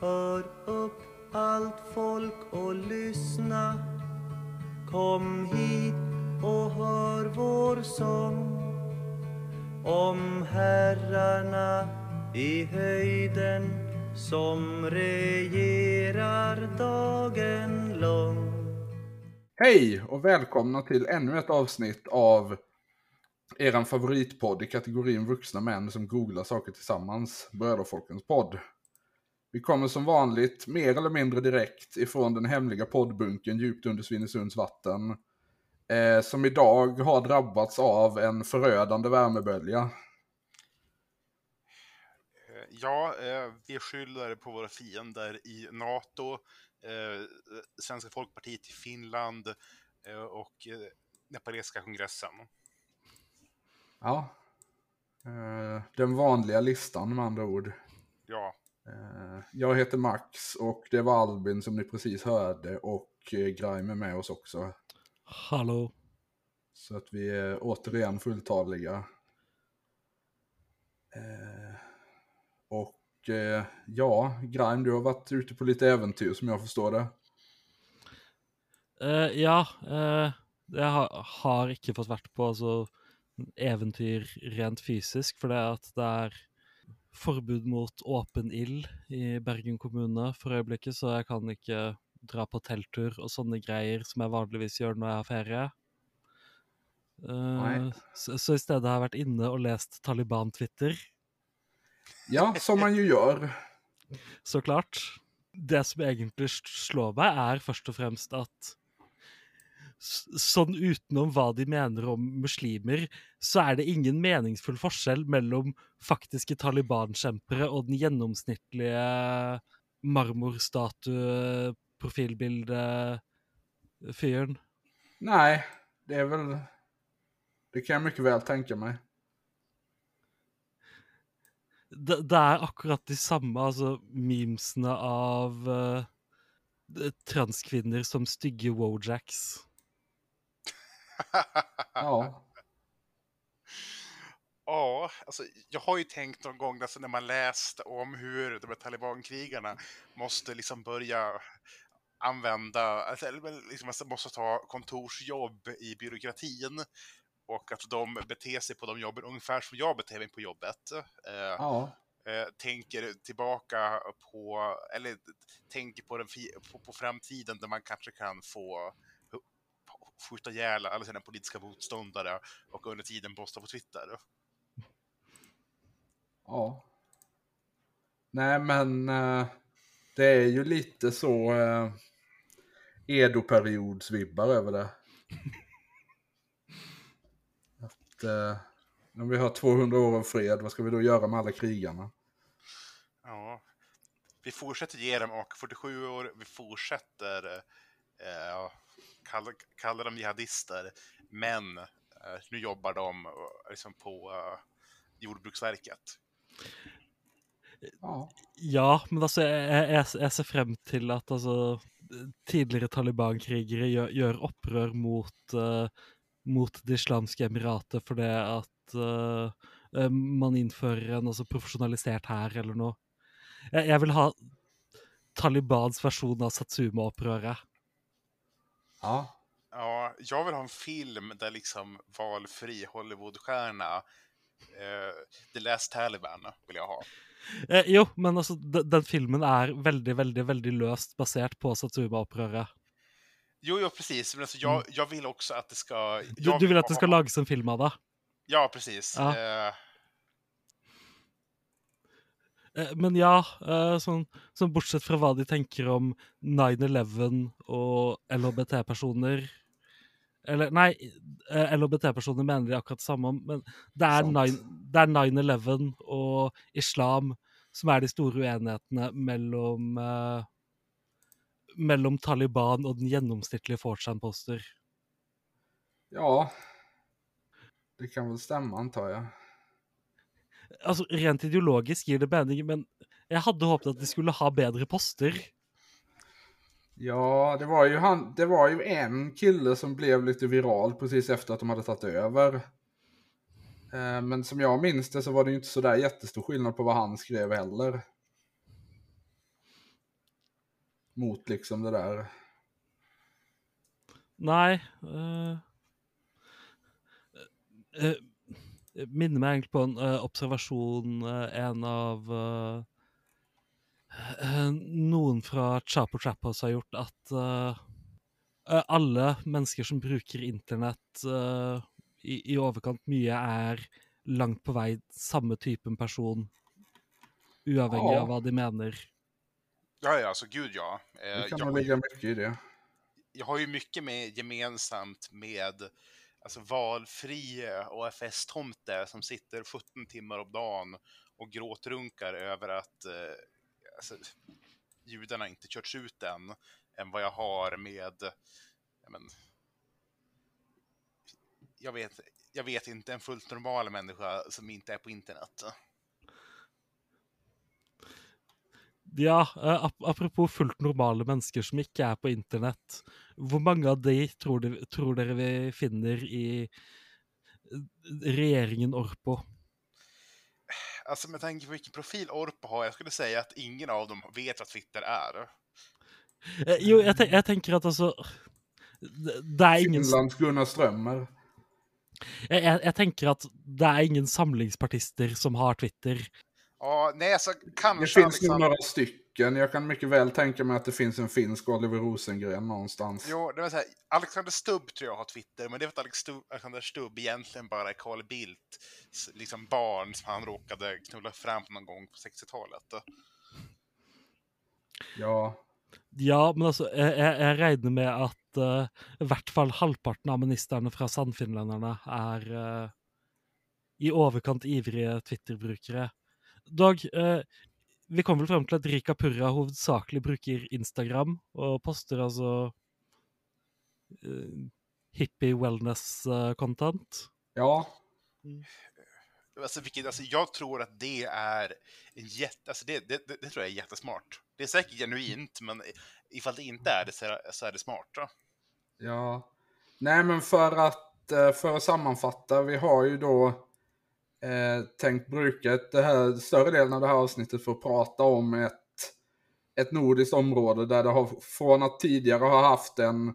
Hör upp allt folk och lyssna. Kom hit och hör vår sång. Om herrarna i höjden som regerar dagen lång. Hej och välkomna till ännu ett avsnitt av eran favoritpodd i kategorin vuxna män som googlar saker tillsammans, Bröderfolkens podd. Vi kommer som vanligt mer eller mindre direkt ifrån den hemliga poddbunken djupt under Svinesunds vatten. Eh, som idag har drabbats av en förödande värmebölja. Eh, Ja, eh, vi skyller på våra fiender i NATO, eh, Svenska Folkpartiet i Finland eh, och eh, nepalesiska kongressen. Ja. Eh, den vanliga listan med andra ord. Ja, jag heter Max och det var Albin som ni precis hörde och eh, Grime är med oss också. Hallå. Så att vi är återigen fulltaliga. Eh, och eh, ja, Grime, du har varit ute på lite äventyr som jag förstår det. Eh, ja, eh, jeg har, har ikke fått vært på altså, eventyr rent fysisk, for det at det er forbud mot åpen ild i Bergen kommune for øyeblikket, så jeg kan ikke dra på telttur og sånne greier som jeg vanligvis gjør når jeg har ferie. Eh, Nei. så, så i stedet har jeg vært inne og lest Taliban-Twitter. Ja, som man ju gör. så klart. Det som egentlig slår meg, er først og fremst at s- sånn utenom hva de mener om muslimer, så er det ingen meningsfull forskjell mellom faktiske Taliban-kjempere og den gjennomsnittlige marmorstatue-profilbilde-fyren. Nej, det är väl... Det kan jag mycket väl tänka mig. Det, det er akkurat de samme altså, memesene av eh, transkvinner som stygge wojacks. Ja. ja alltså, jag har ju tänkt någon gång alltså, när man läst om hur de här talibankrigarna måste liksom börja använda, alltså, liksom, alltså, måste ta kontorsjobb i byråkratin och att de beter sig på de jobben ungefär som jag beter mig på jobbet. Eh, Ja. eh, tänker tillbaka på, eller tänker på, den, på, på framtiden där man kanske kan få skjuta ihjäl alla sina politiska motståndare och under tiden posta på Twitter. Ja. Nej, men eh, det är ju lite så eh, Edo-periodsvibbar över det. Att eh, om vi har 200 år av fred, vad ska vi då göra med alla krigarna? Ja. Vi fortsätter ge dem AK47 år, vi fortsätter eh, kalla, kalla dem jihadister, men eh, nu jobbar de eh, liksom på eh, Jordbruksverket. Ja. Men altså, jeg, jeg, jeg ser frem til at altså, tidligere Taliban-krigere gjør, gjør opprør mot, eh, mot Det islamske emiratet for det at eh, eh, man innfører en altså, profesjonalisert hær eller noe. Jeg, jeg vil ha Talibans versjon av Satsuma-opprøret. Ja. Ja, jag vill ha en film där liksom valfri Hollywoodstjärna, eh, The Last Taliban vill jag ha. Eh, jo, men altså, de, den filmen er veldig, veldig, veldig løst basert på Satsuma-opprøret. Jo, jo, precis. Men alltså, jag, jag vill också att det ska... Du, du vil at det ha- skal lages en film av det? Ja, precis. Ja. Eh, Men ja, eh, sånn, sånn bortsett fra hva de tenker om 9-11 og LHBT-personer Eller nei, eh, LHBT-personer mener de akkurat det samme om, men det er Sant. 9 det er 9-11 og islam som er de store uenighetene mellom eh, mellom Taliban og den gjennomsnittlige 4chan-poster. Ja. Det kan väl stämma antar jag. Altså, Rent ideologisk gir det mening, men jeg hadde håpet at de skulle ha bedre poster. Ja, det var, ju han, det var ju en kille som blev lite viral precis efter att de hade tagit över. Eh, Men som jag minns det så var det ju inte så där jättestor skillnad på vad han skrev heller. mot liksom det där. Nei eh, eh, Minner meg egentlig på en eh, observasjon eh, en av eh, Noen fra Chapo Chapos har gjort, at alle mennesker som bruker internett i, i overkant mye, er langt på vei samme typen person, uavhengig av hva de mener. Ja, ja, alltså gud ja. Eh, Det kan ju, ligga mycket i det. jag har ju mycket med, gemensamt med alltså, valfri AFS-tomte som sitter 17 timmar om dagen och gråtrunkar över att eh, alltså, judarna inte körts ut än, än vad jag har med jag, men, jag vet, jag vet inte en fullt normal människa som inte är på internet. Ja, eh, ap apropos fullt normale mennesker som ikke er på internett. Hvor mange av de tror, de, tror dere vi finner i eh, regjeringen Orpo? Alltså med tanke på vilken profil Orpo har, jag skulle säga att ingen av dem vet vad Twitter är. Eh, jo, jeg, ten jeg tenker at altså det, det er ingen Finlands Gunnar Strömmer. jeg, jeg, jeg tenker at det er ingen samlingspartister som har Twitter. Ja, nej, alltså Det kanske finns nog Alexander... några stycken. Jag kan mycket väl tänka mig att det finns en finsk Oliver Rosengren någonstans. Jo, det var så här, Alexander Stubb tror jag har Twitter, men det är för att Alexander Stubb egentligen bara är Carl Bildts liksom barn som han råkade knulla fram någon gång på 60-talet. Ja, Ja, men altså, jeg, jeg, jeg regner med at eh, i hvert fall halvparten av ministerne fra Sannfinlenderne er eh, i overkant ivrige Twitter-brukere. Dog, eh, vi kom vel frem til at Rika Purra hovedsakelig bruker Instagram, og poster altså eh, hippie wellness-content. ja. Alltså, vilket, alltså, jag tror att det är en jätte, alltså, det, det, det, det tror jag är jättesmart. Det är säkert genuint, men ifall det inte är det så är, så är det smart. Då. Ja. Nej, men för att, eh, för att sammanfatta, vi har ju då eh, tänkt bruka det här, större delen av det här avsnittet för att prata om ett, ett nordiskt område där det har, från att tidigare ha haft en,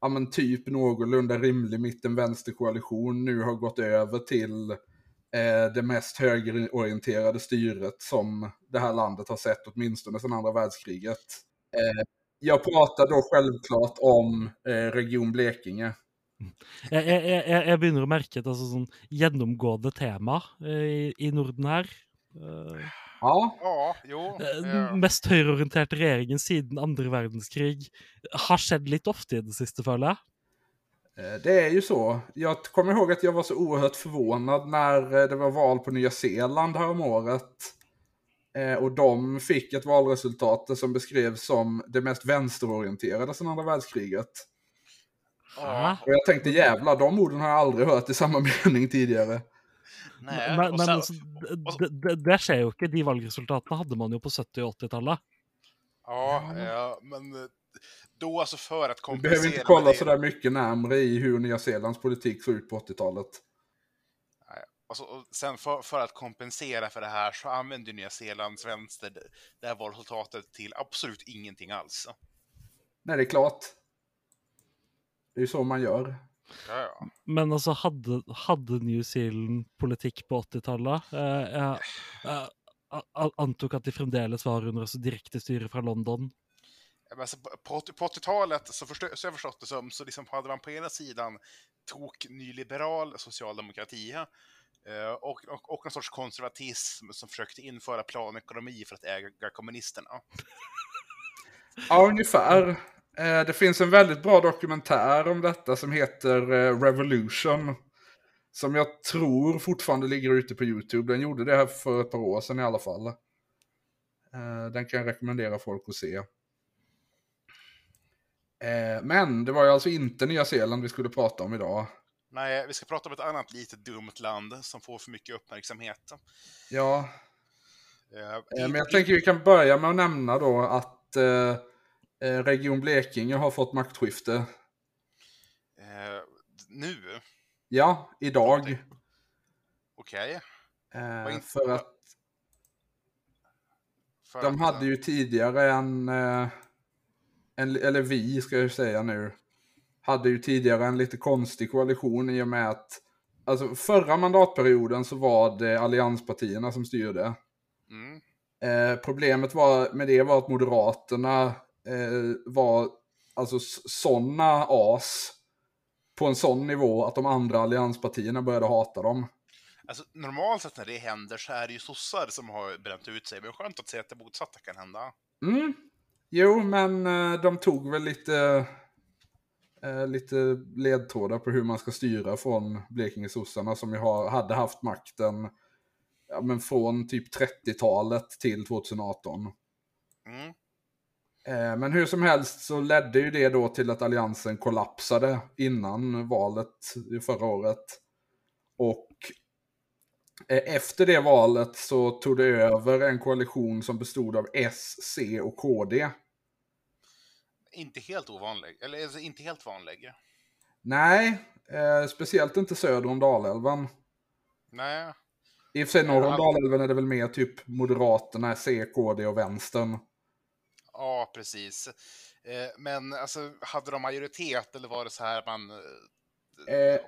ja men typ någorlunda rimlig mitten-vänster-koalition, nu har gått över till eh, det mest högerorienterade styret som det här landet har sett åtminstone sedan andra världskriget. Eh, jag pratar då självklart om eh, Region Blekinge. Jeg, jeg, jeg, jeg begynner å merke et altså, sånn gjennomgående tema eh, i, i Norden her. Eh, Ja, Ja, jo. Eh, Den mest høyreorienterte regjeringen siden andre verdenskrig har skjedd litt ofte i det siste, føler jeg. det är ju så. Jag kommer ihåg att jag var så oerhört förvånad när det var val på Nya Zeeland häromåret. Och de fick ett valresultat som beskrevs som det mest vänsterorienterade sedan andra världskriget. Ja, Och jag tänkte jävlar, de orden har jag aldrig hört i samma mening tidigare. nej. Men, och men altså, det, det, det, skjer jo ikke. De valgresultatene hadde man jo på 70- og 80-tallet. Ja, ja, men eh, då alltså för att Vi kompensera behöver inte kolla det, sådär mycket närmre i hur Nya Zeelands politik såg ut på 80-talet. alltså, och sen för, för att kompensera för det här så använder Nya Zeelands vänster det- det här valresultatet till absolut ingenting alls. Nej, det är klart. Det är ju så man gör. Ja, ja. Men altså, hadde, hadde New Zealand politikk på 80-tallet? Eh, eh, a- antok at de fremdeles var under altså, direkte styre fra London. Ja, men Alltså, på- på 80 på 80-talet så, förstå, så jag förstått det som, så liksom hade man på ena sidan tok nyliberal socialdemokrati eh, och, och, och en sorts konservatism som försökte införa planekonomi för att äga kommunisterna. Ja, ungefär. Eh, Det finns en väldigt bra dokumentär om detta som heter eh, Revolution. Som jag tror fortfarande ligger ute på YouTube. Den gjorde det här för ett par år sedan i alla fall. Eh, Den kan jag rekommendera folk att se. Men det var ju alltså inte Nya Zeeland vi skulle prata om idag. Nej, vi ska prata om ett annat litet dumt land som får för mycket uppmärksamhet. Ja, Men jag tänker vi kan börja med att nämna då att Region Blekinge har fått maktskifte. eh, nu, Ja, idag. okej. Eh, Vad in- för att För de att, hade eh, ju tidigare en, eh, en, eller vi ska jag säga nu, hade ju tidigare en lite konstig koalition i och med att Alltså förra mandatperioden så var det allianspartierna som styrde. Mm. Eh, problemet var, med det var att Moderaterna eh, var alltså sådana as på en sån nivå att de andra allianspartierna började hata dem. Alltså, normalt sett när det händer så är det ju sossar som har bränt ut sig, men skönt att se att det motsatta kan hända. Mm. Jo, men eh, de tog väl lite, eh, lite ledtrådar på hur man ska styra från Blekinge-sossarna som ju hade haft makten ja, men från typ 30-talet till 2018. Mm. Eh, Men hur som helst så ledde ju det då till att alliansen kollapsade innan valet i förra året. Och eh, efter det valet så tog det över en koalition som bestod av S, C och KD. Inte helt ovanlig, eller alltså, inte helt vanlig. Nej, eh, speciellt inte söder om Dalälven. Nej, I och för sig norr om Ja. Dalälven är det väl mer typ Moderaterna, C, KD och Vänstern. Ja precis. Eh, men alltså, hade de majoritet eller var det så här man... eh, Eh,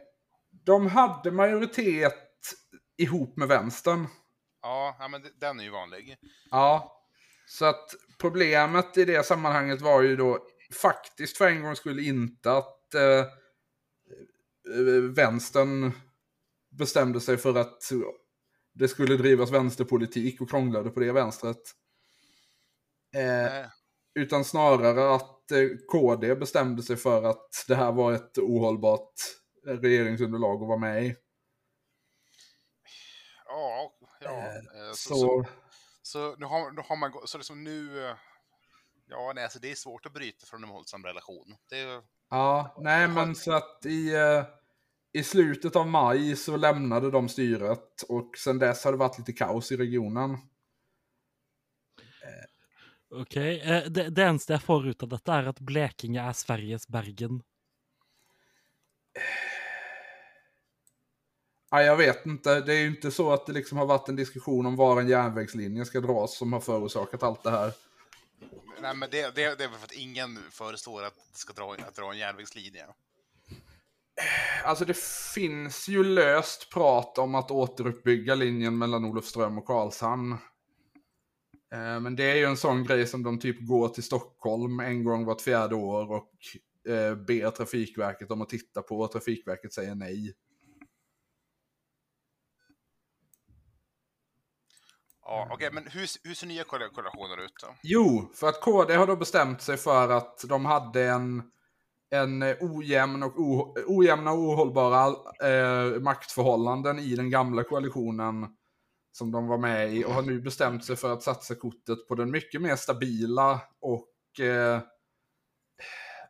de hade majoritet ihop med Vänstern. Ja, ja, men den är ju vanlig. Ja, så att problemet i det sammanhanget var ju då faktiskt för en gång skulle inte att eh, eh, vänstern bestämde sig för att det skulle drivas vänsterpolitik och krånglade på det vänstret. Eh. Utan snarare att eh, KD bestämde sig för att det här var ett ohållbart regeringsunderlag att vara med i. Ja, ja. Eh, eh, Så, så, så, så nu har, nu har man så liksom nu... Ja, nej, alltså det är svårt att bryta från en våldsam relation. Det Ja, nej men så att i, i slutet av maj så lämnade de styret och sen dess har det varit lite kaos i regionen. Okej, eh, det, det eneste jeg får ut av dette, er at Blekinge er Sveriges Bergen. Ja, jag vet inte, det är ju inte så att det liksom har varit en diskussion om var en järnvägslinje ska dras som har förorsakat allt det här. nej, men det, det, det är väl för att ingen föreslår att det ska dra, att dra en järnvägslinje. Alltså det finns ju löst prat om att återuppbygga linjen mellan Olofström och Karlshamn. Eh, Men det är ju en sån grej som de typ går till Stockholm en gång vart fjärde år och eh, ber Trafikverket om att titta på och Trafikverket säger nej. Ja, okej, men hur, hur ser nya kollationer ut då? Jo, för att KD har då bestämt sig för att de hade en, en eh, ojämn och o, ojämna och ohållbara eh, maktförhållanden i den gamla koalitionen som de var med i och har nu bestämt sig för att satsa kortet på den mycket mer stabila och eh,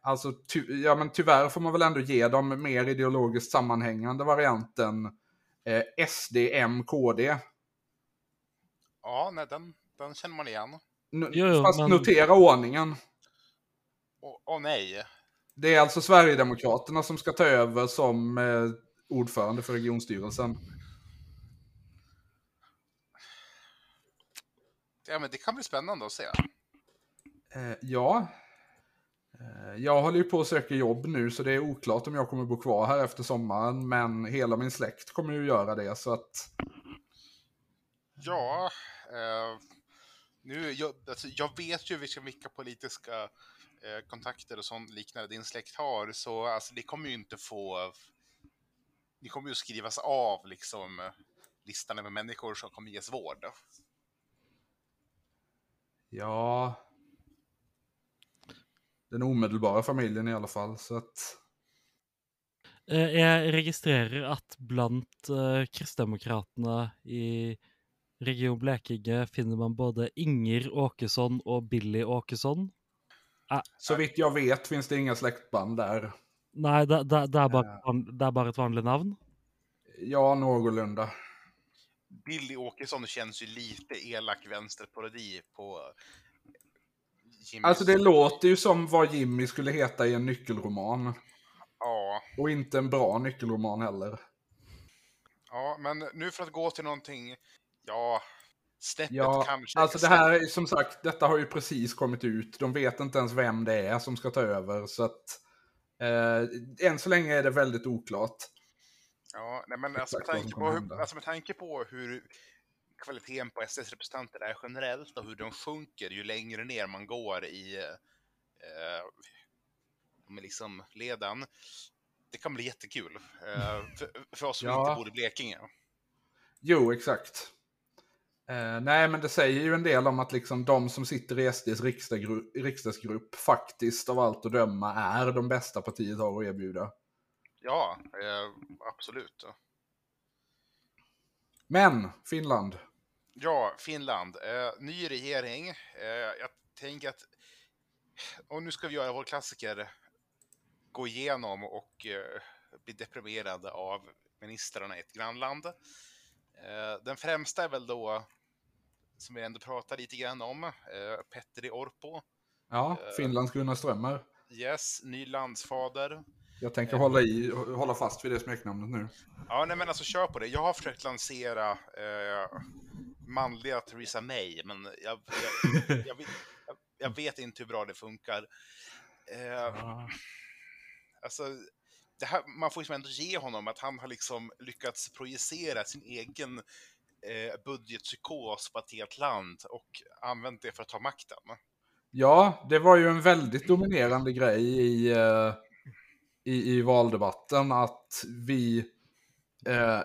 alltså ty, ja, men tyvärr får man väl ändå ge dem mer ideologiskt sammanhängande varianten eh, SD, M, KD. Ja, nej, den, den känner man igen. N- Jo, jo, fast men- notera ordningen. Åh åh, nej. Det är alltså Sverigedemokraterna som ska ta över som eh, ordförande för regionstyrelsen. Ja, men det kan bli spännande att se. Eh, ja. Eh, jag håller ju på att söka jobb nu så det är oklart om jag kommer bo kvar här efter sommaren. Men hela min släkt kommer ju göra det så att... Ja, eh, nu, jag, alltså, jag vet ju vilka, vilka politiska eh, kontakter och sånt liknande din släkt har, så alltså, det kommer ju inte få... Ni kommer ju skrivas av liksom listan med människor som kommer ges vård. Ja. Den omedelbara familjen i alla fall så att... Eh, Jeg registrerer at blant eh, kristdemokratene i Region Blekinge finner man både Inger Åkesson og Billy Åkesson. Så vitt jag vet finns det inga släktband där. Nei, det, det, det, et van- det er bare et vanlig navn. Ja, någorlunda. Billy Åkesson känns ju lite elak vänsterparodi på Jimmys... Alltså det låter ju som vad Jimmy skulle heta i en nyckelroman. Ja, Och inte en bra nyckelroman heller. ja, men nu för att gå till någonting, ja, snäppet Ja, kanske. alltså det här är som sagt, detta har ju precis kommit ut. De vet inte ens vem det är som ska ta över, så att eh, än så länge är det väldigt oklart. Ja, nej, men alltså med, tanke på hur, alltså med tanke på hur kvaliteten på SDs representanter är generellt och hur de sjunker ju längre ner man går i eh, med liksom leden. Det kan bli jättekul eh, för, för oss som Ja. inte bor i Blekinge. Jo, exakt. Eh, nej, men det säger ju en del om att liksom de som sitter i SDs riksdagsgrupp, riksdagsgrupp faktiskt av allt att döma är de bästa partiet har att erbjuda. Ja, eh, absolut. Men, Finland. Ja, Finland. Eh, ny regering. Eh, jag tänker att... Och nu ska vi göra vår klassiker. Gå igenom och bli deprimerade av ministrarna i ett grannland. Den främsta är väl då, som vi ändå pratar lite grann om, Petteri Orpo. Ja. Finlands Gunnar Strömmer. Yes, ny landsfader. Jag tänker hålla, i, hålla fast vid det smeknamnet nu. Ja, nej men alltså kör på det. Jag har försökt lansera eh, manliga Theresa May, men jag, jag, jag, vet, jag, vet inte hur bra det funkar. Eh, alltså, det här, man får ju ändå ge honom att han har liksom lyckats projicera sin egen eh, budgetpsykos på ett helt land och använt det för att ta makten. Ja, det var ju en väldigt dominerande grej i, eh, i, i valdebatten att vi... Eh,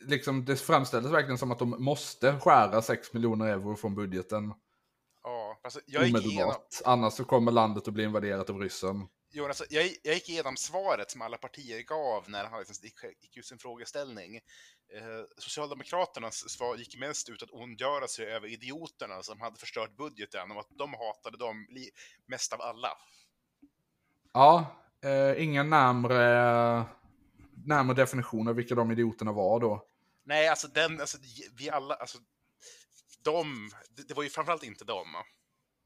liksom det framställdes verkligen som att de måste skära 6 miljoner euro från budgeten Ja, alltså, jag, gick igenom, omedelbart. Annars så kommer landet att bli invaderat av ryssen. Jo, alltså, jag, jag gick igenom svaret som alla partier gav när han liksom gick, gick ut sin frågeställning. Eh, Socialdemokraternas svar gick mest ut att ondgöra sig över idioterna som hade förstört budgeten och att de hatade dem mest av alla. Ja, eh, ingen närmre, närmre definition av vilka de idioterna var då. Nej, alltså den, alltså vi alla, alltså de, det, var ju framförallt inte dem.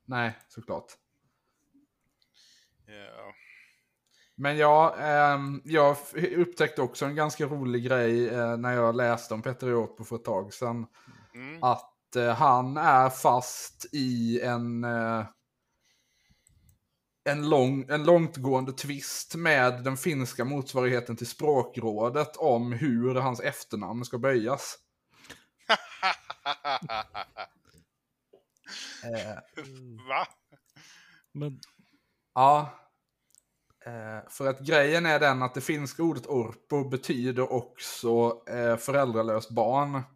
Nej, såklart. Ja. Men ja, ehm, jag upptäckte också en ganska rolig grej eh, när jag läste om Petter Orpo för ett tag sedan. Mm. Att eh, han är fast i en, eh, en, lång, en långtgående tvist med den finska motsvarigheten till språkrådet om hur hans efternamn ska böjas. Eh, Va? Men Ja. Eh, för att grejen är den att det finska ordet orpo betyder också eh, föräldralöst barn.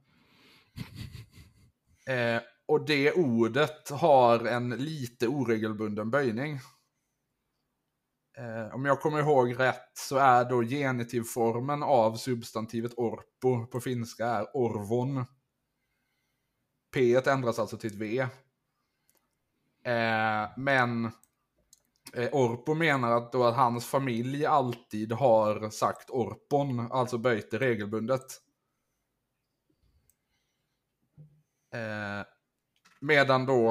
Eh, och det ordet har en lite oregelbunden böjning. Eh, om jag kommer ihåg rätt så är då genitivformen av substantivet orpo på finska är orvon. P ändras alltså till ett V. Eh, men eh, Orpo menar att, då att hans familj alltid har sagt Orpon, alltså böjt det regelbundet. Eh, medan då,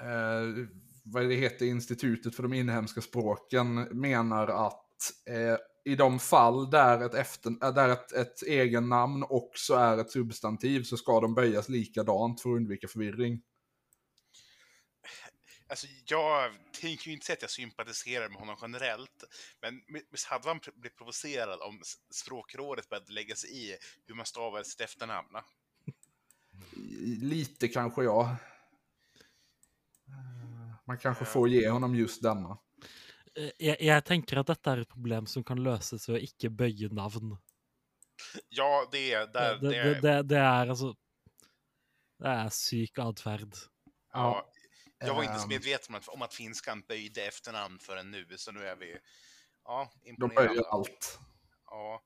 eh, vad det heter, Institutet för de inhemska språken menar att eh, i de fall där ett, efter, äh, där ett, ett egen namn också är ett substantiv så ska de böjas likadant för att undvika förvirring. Alltså, jag tänker ju inte säga att jag sympatiserar med honom generellt, men visst hade man blivit provocerad om språkrådet började lägga sig i hur man stavar sitt efternamn? Lite kanske jag. Eh, Man kanske får ge honom just denna. eh, jeg, jeg tenker at dette er et problem som kan løses ved å ikke bøye navn. Ja, det är. Det, Det, det, det, det er altså Det er syk atferd. ja, jag var inte så Ehm, medveten om att, om att finskan böjde efternamn förrän nu, så nu är vi... Ja, De imponerande. böjer allt. Ja.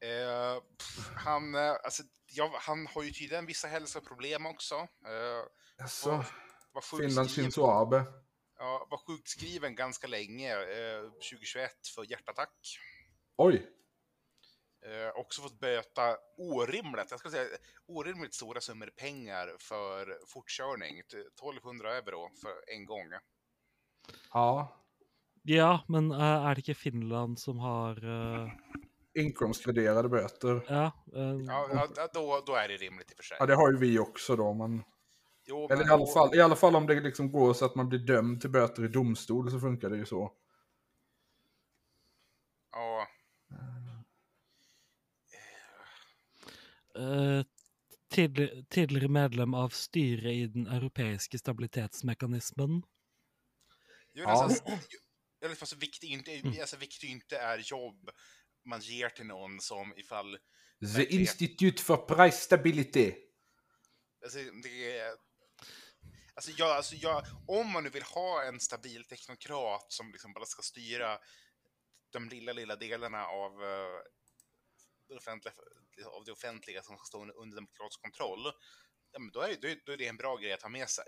Eh, pff, han, eh, alltså, ja, han har ju tydligen vissa hälsoproblem också. Eh, Alltså, var, sjukskriven, Shinzo Abe. ja, var sjukskriven ganska länge, eh, 2021, för hjärtattack. Oj, Eh, också fått böta orimligt, jag ska säga orimligt stora summor pengar för fortkörning. till 1200 euro för en gång. ja. Ja, men eh, er det ikke Finland som har eh, inkomstgraderade böter. Ja, Ja, ja då, då är det rimligt i och för sig. Ja, det har ju vi också då, men... Jo, Eller men i alla, fall, i alla fall om det liksom går så att man blir dömd till böter i domstol så funkar det ju så. Ja, tidlig- tidligere medlem av styret i den europeiske stabilitetsmekanismen. Jo, Ja. alltså, liksom, så viktigt, inte, alltså, viktigt inte är jobb man ger till någon som ifall... The. Institute for Price Stability. Alltså, det är, alltså, jag, alltså jag, om man nu vill ha en stabil teknokrat som liksom bara ska styra de lilla, lilla delarna av, offentliga, av det offentliga som ska stå under- under demokratisk kontroll, ja, men då, är, då, är, då är det en bra grej att ha med sig.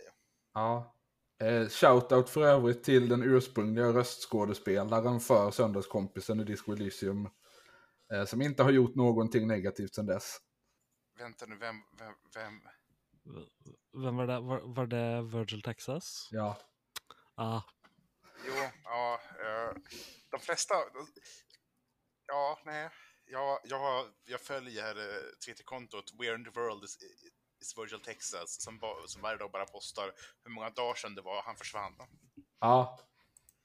Ja. Eh, shoutout för övrigt till den ursprungliga röstskådespelaren för Söndagskompisen i Disco Elysium. Eh, som inte har gjort någonting negativt sedan dess. Vänta nu, vem, vem, vem? Vem var det? Var, var det Virgil Texas? Ja. Ah, Jo, ja, eh, de flesta, ja, nej, jag, jag, jag följer eh, Twitterkontot Where in the world is, is Virgil Texas som, ba- som varje dag bara postar hur många dagar sedan det var han försvann. Ja.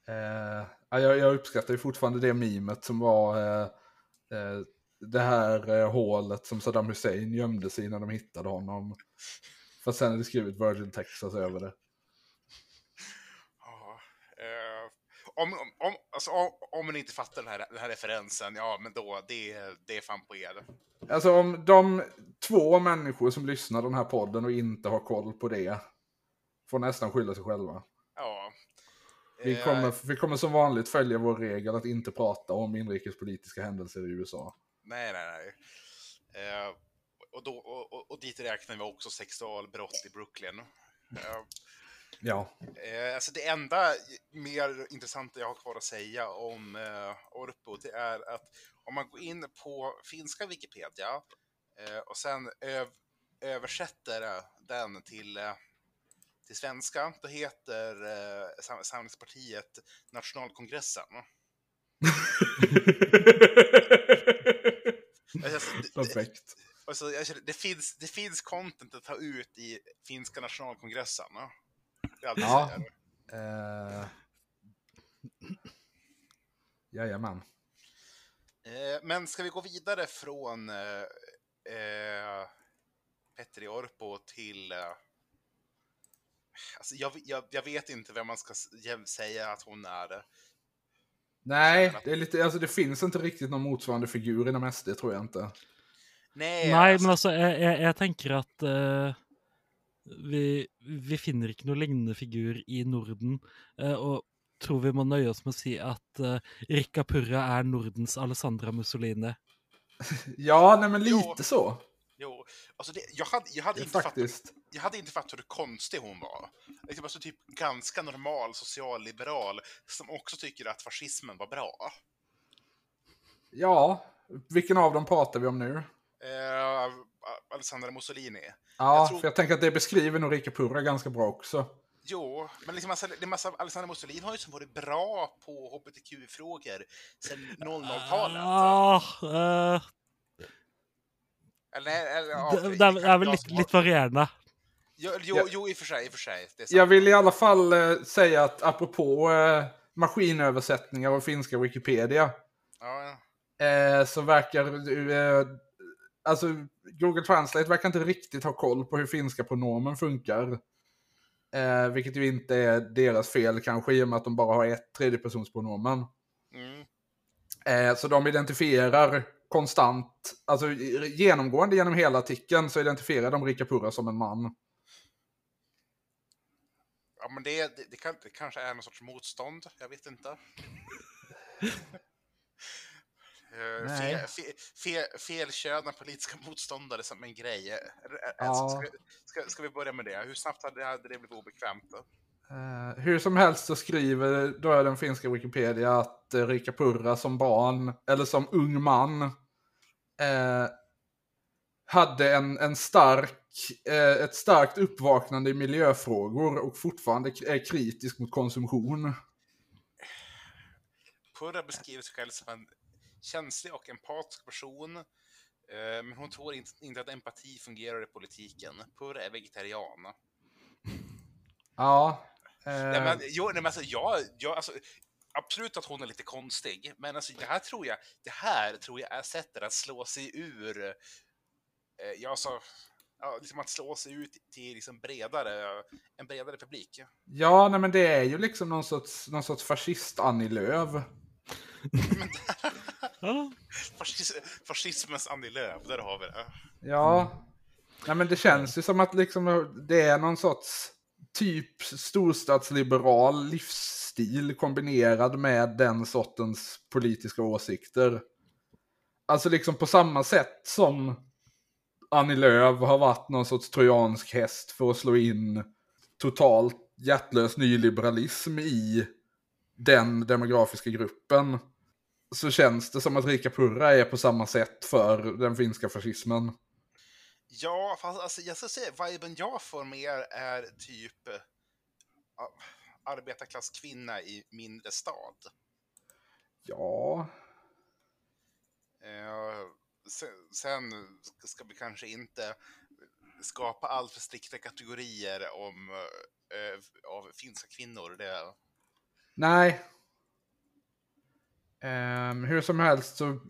Eh, ja, jag, jag uppskattar ju fortfarande det mimet som var eh, eh, det här eh, hålet som Saddam Hussein gömde sig i när de hittade honom. Fast sen är det skrivit Virgin Texas över det. Ja, eh, om, om, alltså, om, om man inte fattar den här, den här referensen, ja men då, det, det är fan på er. Alltså om de två människor som lyssnar den här podden och inte har koll på det får nästan skylla sig själva. Ja. Vi Eh, kommer, vi kommer som vanligt följa vår regel att inte prata om inrikespolitiska händelser i USA. Nej, nej, nej. Eh, och, då, och, och, dit räknar vi också sexualbrott i Brooklyn. Eh, Ja. eh, alltså det enda mer intressanta jag har kvar att säga om eh, Orpo, det är att om man går in på finska Wikipedia eh, och sen öv, översätter den till, eh, till svenska, då heter eh, Sam- Samlingspartiet Nationalkongressen. Alltså, det- Perfekt. Alltså, jag känner, det, finns, det finns content att ta ut i finska nationalkongressen. jag Ja. Uh... Jajamän. Eh, men ska vi gå vidare från eh, eh, Petri Orpo till... Eh, alltså, jag, jag, jag vet inte vem man ska säga att hon är. Nej, det, är lite, alltså det finns inte riktigt någon motsvarande figur inom SD tror jag inte. Nej, alltså, men altså, jeg, jeg, jeg tenker at eh, vi, vi finner ikke noe lignende figur i Norden. eh, og tror vi må nøye oss med å si at uh, Rikka Purra er Nordens Alessandra Mussolini. Ja, nej men Jo. lite så. jo, alltså det, jag, hade, jag, hade Ja, inte fattat, faktiskt. Jag hade inte fattat hur konstig hon var. Liksom, alltså, typ ganska normal socialliberal som också tycker att fascismen var bra. Ja, vilken av dem pratar vi om nu? Eh, Alessandra Mussolini. Ja, Jag tror- för jag tänker att det beskriver nog Rika Purra ganska bra också. Jo, men liksom massa, det är massa, Alexander Mussolini har ju som varit bra på hbtq-frågor sedan 00-talet. Ah, eh, Eller, eller, ja, det, det, er, kan det er vel Jo, jo, Ja. jo, i och för sig, i för sig. Jag vill i alla fall eh, säga att apropå eh, maskinöversättningar och finska Wikipedia Ja, eh, så verkar eh, alltså Google Translate verkar inte riktigt ha koll på hur finska pronomen funkar. Eh, vilket ju inte är deras fel kanske i och med att de bara har ett tredjepersonspronomen. mm. Eh, så de identifierar konstant, alltså genomgående genom hela artikeln så identifierar de Rika Purra som en man. Ja men det, det, det, kan, det kanske är någon sorts motstånd, jag vet inte. Eh, Nej. fel, fel, fel, felkönade politiska motståndare som en grej. Eh, eh, Ja. Ska, ska, ska vi börja med det? Hur snabbt hade hade det blivit obekvämt? Eh, hur som helst så skriver då den finska Wikipedia att eh, Rika Purra som barn, eller som ung man, eh, hade en, en stark, eh, ett starkt uppvaknande i miljöfrågor och fortfarande är kritisk mot konsumtion. Purra beskriver sig själv som en känslig och empatisk person. Eh, men hon tror inte, att empati fungerar i politiken. Purra är vegetarian. Ja. Nej, Eh, men, jo, nej, men alltså, jag, jag, alltså, absolut att hon är lite konstig, men alltså, det här tror jag, det här tror jag är sättet att slå sig ur, eh, ja, alltså, ja, liksom att slå sig ut till liksom bredare, en bredare publik. ja, nej men det är ju liksom någon sorts, någon sorts fascist-Annie Lööf. Ja, Fascis, fascismens Annie Lööf, där har vi det. Ja. Nej men det känns ju som att liksom det är någon sorts typ storstadsliberal livsstil kombinerad med den sortens politiska åsikter. Alltså liksom på samma sätt som Annie Lööf har varit någon sorts trojansk häst för att slå in totalt hjärtlös nyliberalism i den demografiska gruppen. Så känns det som att Rika Purra är på samma sätt för den finska fascismen. Ja, fast alltså, jag ska säga, viben jag får mer är typ ja, arbetarklasskvinna i mindre stad. Ja, Eh, sen, sen ska vi kanske inte skapa allt för strikta kategorier om, eh, av finska kvinnor. Det, nej. Um, hur som helst så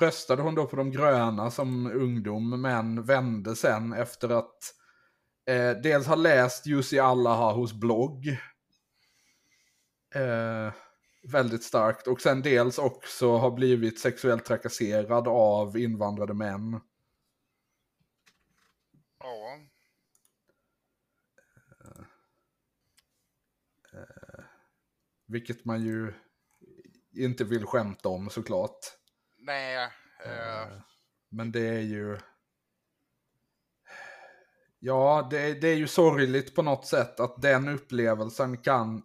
röstade hon då på de gröna som ungdom, men vände sen efter att eh, dels ha läst Jussi Allahahos blogg. Eh, väldigt starkt. Och sen dels också ha blivit sexuellt trakasserad av invandrade män. ja, Vilket man ju inte vill skämta om såklart. nej. Eh, Men det är ju... Ja, det, det är ju sorgligt på något sätt att den upplevelsen kan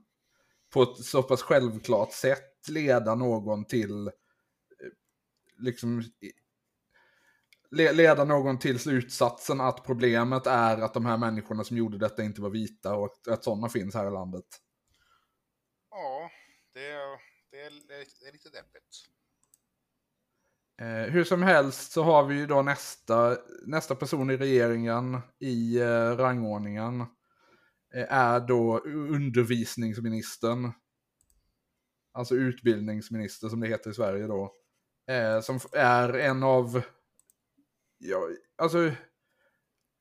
på ett så pass självklart sätt leda någon till eh, liksom leda någon till slutsatsen att problemet är att de här människorna som gjorde detta inte var vita och att, att sådana finns här i landet. ja, det, det, är, det är lite deppigt. Eh, hur som helst så har vi ju då nästa, nästa person i regeringen i eh, rangordningen. Eh, är då undervisningsministern. Alltså utbildningsminister som det heter i Sverige då. Eh, som är en av, ja, alltså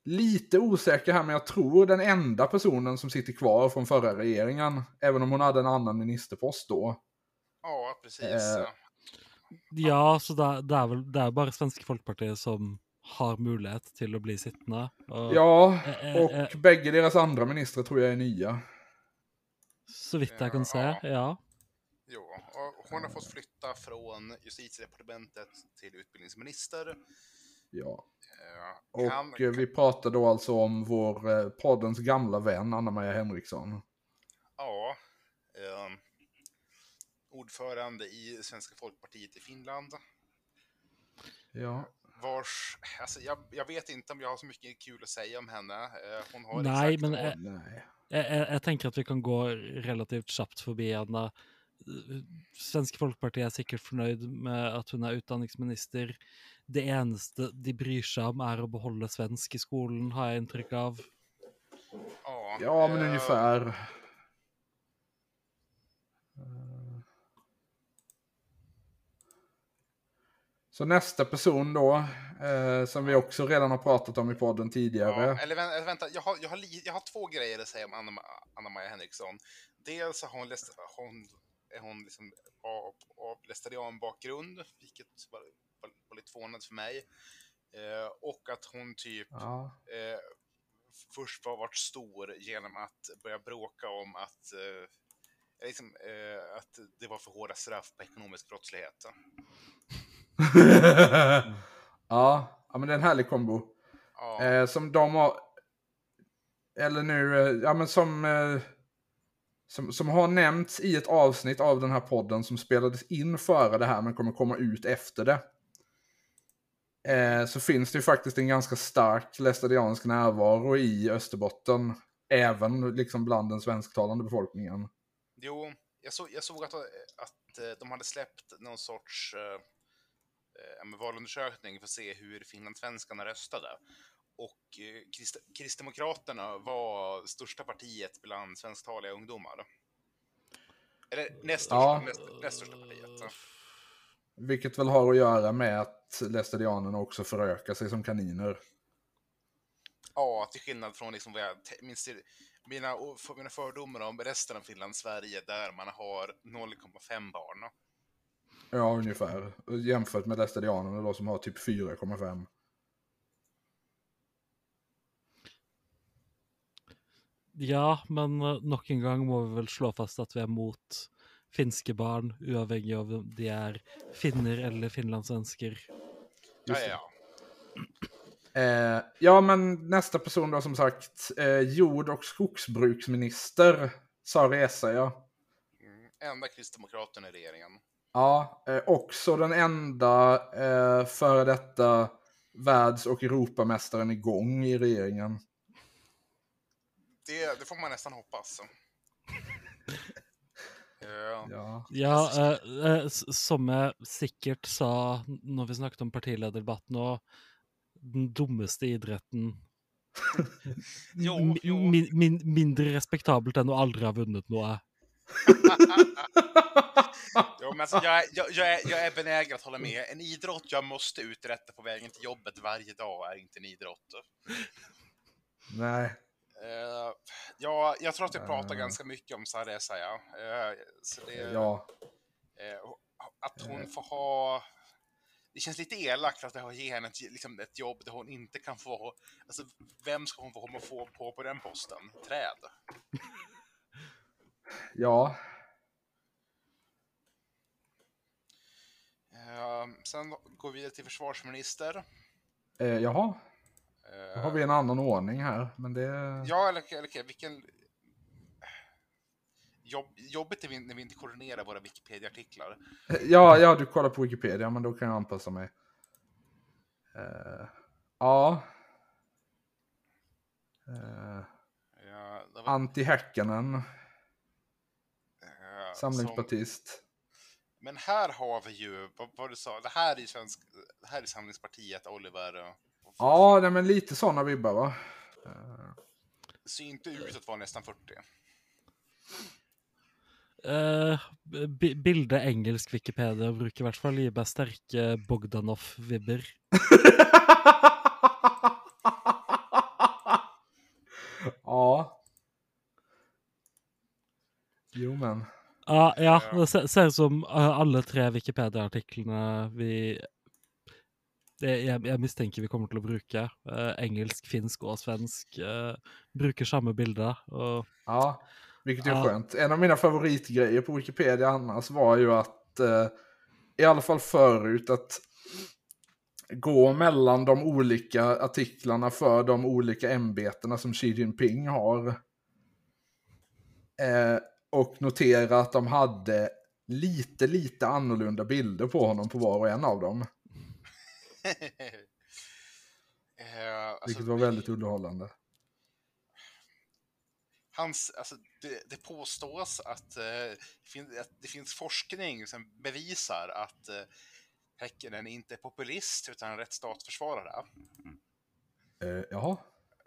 lite osäker här men jag tror den enda personen som sitter kvar från förra regeringen. Även om hon hade en annan ministerpost då. Ja, precis. Eh, ja så det, det, er vel, det er bare Svenske Folkepartiet som har mulighet til å bli sittende. Og Ja, Eh, eh, och eh. bägge deras andra ministrar tror jag är nya. så vidt jeg kan se, Ja. ja. Jo, och hon har fått flytta från justitiedepartementet till utbildningsminister. Ja. Och kan, vi pratar då alltså om vår poddens gamla vän Anna-Maja Henriksson. Ja. Eh, ordförande i Svenska Folkpartiet i Finland. Ja. Vars, alltså jag, jag vet inte om jag har så mycket kul att säga om henne. Eh, hon har Nej, men, vad- eh, Nej. Jeg, jeg, jeg tenker at vi kan gå relativt kjapt forbi henne. Svenske Folkeparti er sikkert fornøyd med at hun er utdanningsminister. Det eneste de bryr seg om, er å beholde svensk i skolen, har jeg inntrykk av. ja, Ja, men eh, ungefär. Så nästa person då, eh, som vi också redan har pratat om i podden tidigare. Ja, eller vä- eller vänta, jag har, jag, har jag har två grejer att säga om Anna, Anna-Maja Henriksson. Dels har hon, läst, hon, är hon liksom av, av lästadianbakgrund, vilket var, var, var lite förvånande för mig. Eh, och att hon typ Ja. eh, först var varit stor genom att börja bråka om att, eh, liksom, eh, att det var för hårda straff på ekonomisk brottslighet. ja, ja, men det är en härlig kombo. Ja, Eh, som de har... Eller nu, eh, ja men som... Eh, som, som har nämnts i ett avsnitt av den här podden som spelades in före det här men kommer komma ut efter det. Eh, så finns det ju faktiskt en ganska stark lästadiansk närvaro i Österbotten. Även liksom bland den svensktalande befolkningen. jo, jag, så, jag såg att, att eh, de hade släppt någon sorts eh, valundersökning för att se hur finlandssvenskarna röstade. Och eh, Krist Kristdemokraterna var största partiet bland svensktaliga ungdomar. Eller näst största, Ja. näst, näst största partiet. Vilket väl har att göra med att lästadianerna också förökar sig som kaniner. Ja, till skillnad från liksom vad jag minns mina, mina fördomar om resten av Finland, Sverige, där man har 0,5 barn. Ja, ungefär. Jämfört med lästadianerna då som har typ 4,5. Ja, men eh, nok en gang må vi vel slå fast at vi er mot finske barn, av om de er finner eller finlandssvensker. Ja, ja, Eh, ja, men nästa person då som sagt, eh, jord och skogsbruksminister sa resa, ja. Mm, enda kristdemokraten i regeringen. Ja, eh, också den enda eh, före detta världs och Europamästaren igång i regeringen. Det, det får man nästan hoppas. Ja. Ja, eh, eh, som jeg sikkert sa når vi snakket om partilederdebatten og den dummeste idretten Jo, jo. min, min, Mindre respektabelt enn å aldri ha vunnet noe. Jo, men alltså, jag, jag, jag, är, jag är benägen att hålla med. En idrott jag måste uträtta på vägen till jobbet varje dag är inte en idrott. Nej. Eh, ja, jag tror att vi pratar Eh. ganska mycket om. Eh, så det, Ja. och att hon får ha... Det känns lite elakt att jag ge henne ett, liksom ett jobb där hon inte kan få... Alltså, vem ska hon få, få på på den posten? Träd? Ja. Eh, sen går vi vidare till försvarsminister. Eh, jaha. Eh, Då har vi en annan ordning här. Men det... Ja, eller, eller vilken... Jobb, jobbet är vi, när vi inte koordinerar våra Wikipedia-artiklar. Ja, ja, du kollar på Wikipedia, men då kan jag anpassa mig. Eh, ja. Uh, Ja, var, Antti Eh, som, samlingspartist. men här har vi ju, vad, vad du sa, det här är svensk, det här är Samlingspartiet, Oliver. och- Ja, nej, men lite sådana vibbar va? Eh, Det ser inte ut att vara nästan 40. Uh, bildet engelsk Wikipedia bruker i hvert fall gi meg sterke Bogdanov-vibber. ja. Jo men. Ja, ja, det ser, ut som eh, alle tre Wikipedia-artiklene vi det, jeg, jeg mistenker vi kommer til å bruke. eh, engelsk, finsk og svensk eh, bruker samme bilde. Og Ja, vilket är Ja. skönt. En av mina favoritgrejer på Wikipedia annars var ju att, i alla fall förut, att gå mellan de olika artiklarna för de olika ämbetena som Xi Jinping har. Eh, och notera att de hade lite, lite annorlunda bilder på honom på var och en av dem. eh, alltså, Vilket var väldigt underhållande. hans, alltså, det, det påstås att, fin, att det finns forskning som bevisar att eh, Häckenen inte är populist utan en rättsstatsförsvarare. Eh, jaha.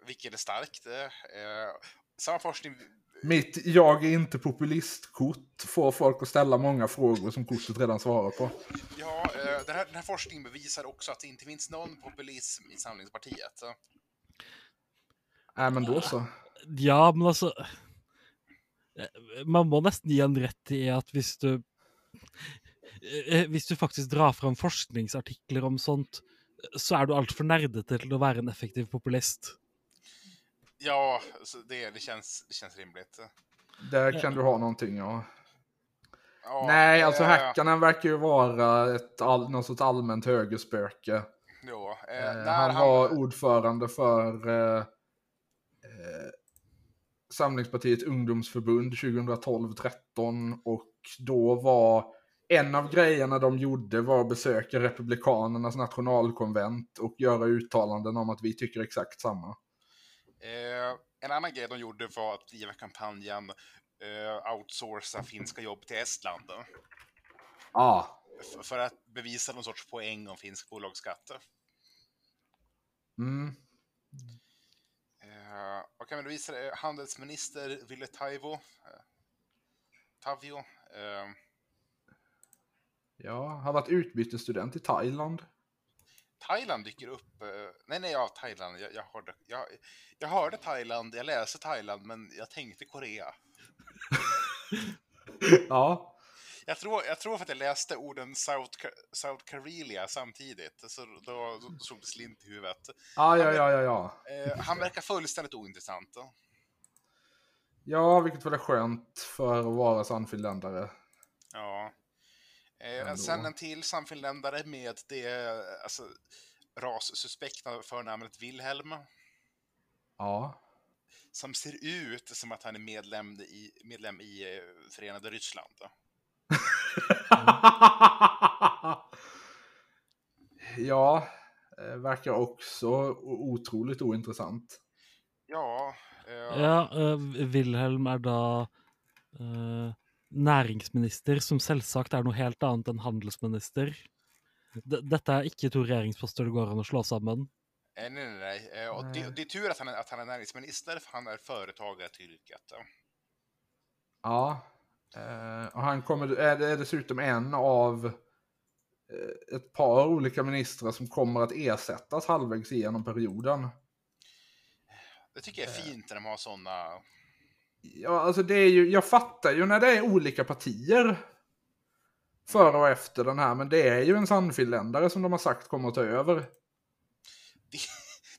Vilket är starkt. Eh, samma forskning... Mitt jag är inte populistkort får folk att ställa många frågor som kortet redan svarar på. Ja, eh, den, här, den här forskningen bevisar också att det inte finns någon populism i Samlingspartiet. Nej men då så. ja, men altså eh, Man må nesten gi en rett i at hvis du eh, Hvis du faktisk drar fram forskningsartikler om sånt, så er du altfor nerdete til å være en effektiv populist. Ja, det, det, känns, det känns rimligt. Där kan du ha någonting ja. Ja, Nej, alltså eh, Häckanen verkar ju vara ett all, någon sorts allmänt högerspöke. Jo, eh, Eh, han, han, var ordförande för eh, eh, Samlingspartiet ungdomsförbund 2012-13 och då var en av grejerna de gjorde var att besöka Republikanernas nationalkonvent och göra uttalanden om att vi tycker exakt samma. Eh, en annan grej de gjorde var att driva kampanjen eh, outsourca finska jobb till Estland. Ja. F- för att bevisa någon sorts poäng om finsk bolagsskatt. Mm. Eh, och kan vi visa eh, handelsminister Ville Taivo, eh, Tavio. Eh, Ja, har varit utbytesstudent i Thailand. Thailand dyker upp. Eh, nej, nej, ja, Thailand. Jag, jag, hörde, jag, jag hörde Thailand, jag läste Thailand, men jag tänkte Korea. Ja. Jag tror, jag tror för att jag läste orden South, South Karelia samtidigt, så då, då, slog det slint i huvudet. Ja, ja, ja, ja, ja. Eh, han verkar fullständigt ointressant. Ja, vilket väl är skönt för att vara sannfinländare. Ja. Eh, Ändå. sen en till samfinländare med det alltså, rassuspekta förnamnet Wilhelm. Ja. Som ser ut som att han är medlem i, medlem i eh, Förenade Ryssland. Då. ja, eh, verkar också otroligt ointressant. Ja, eh, Ja, eh, Wilhelm er da eh, næringsminister, som selvsagt er noe helt annet enn handelsminister. D dette er ikke to regjeringsposter det går an å slå sammen. eh, nej, nej, nej. Eh, och det, det är tur att han är, att han är näringsminister, för han är företagare till yrket. Ja. Eh, och han kommer, är, är dessutom en av eh, ett par olika ministrar som kommer att ersättas halvvägs igenom perioden. Det tycker jag är fint när de har sådana... Ja, alltså det är ju, jag fattar ju när det är olika partier före och efter den här, men det är ju en sannfinländare som de har sagt kommer att ta över. Det,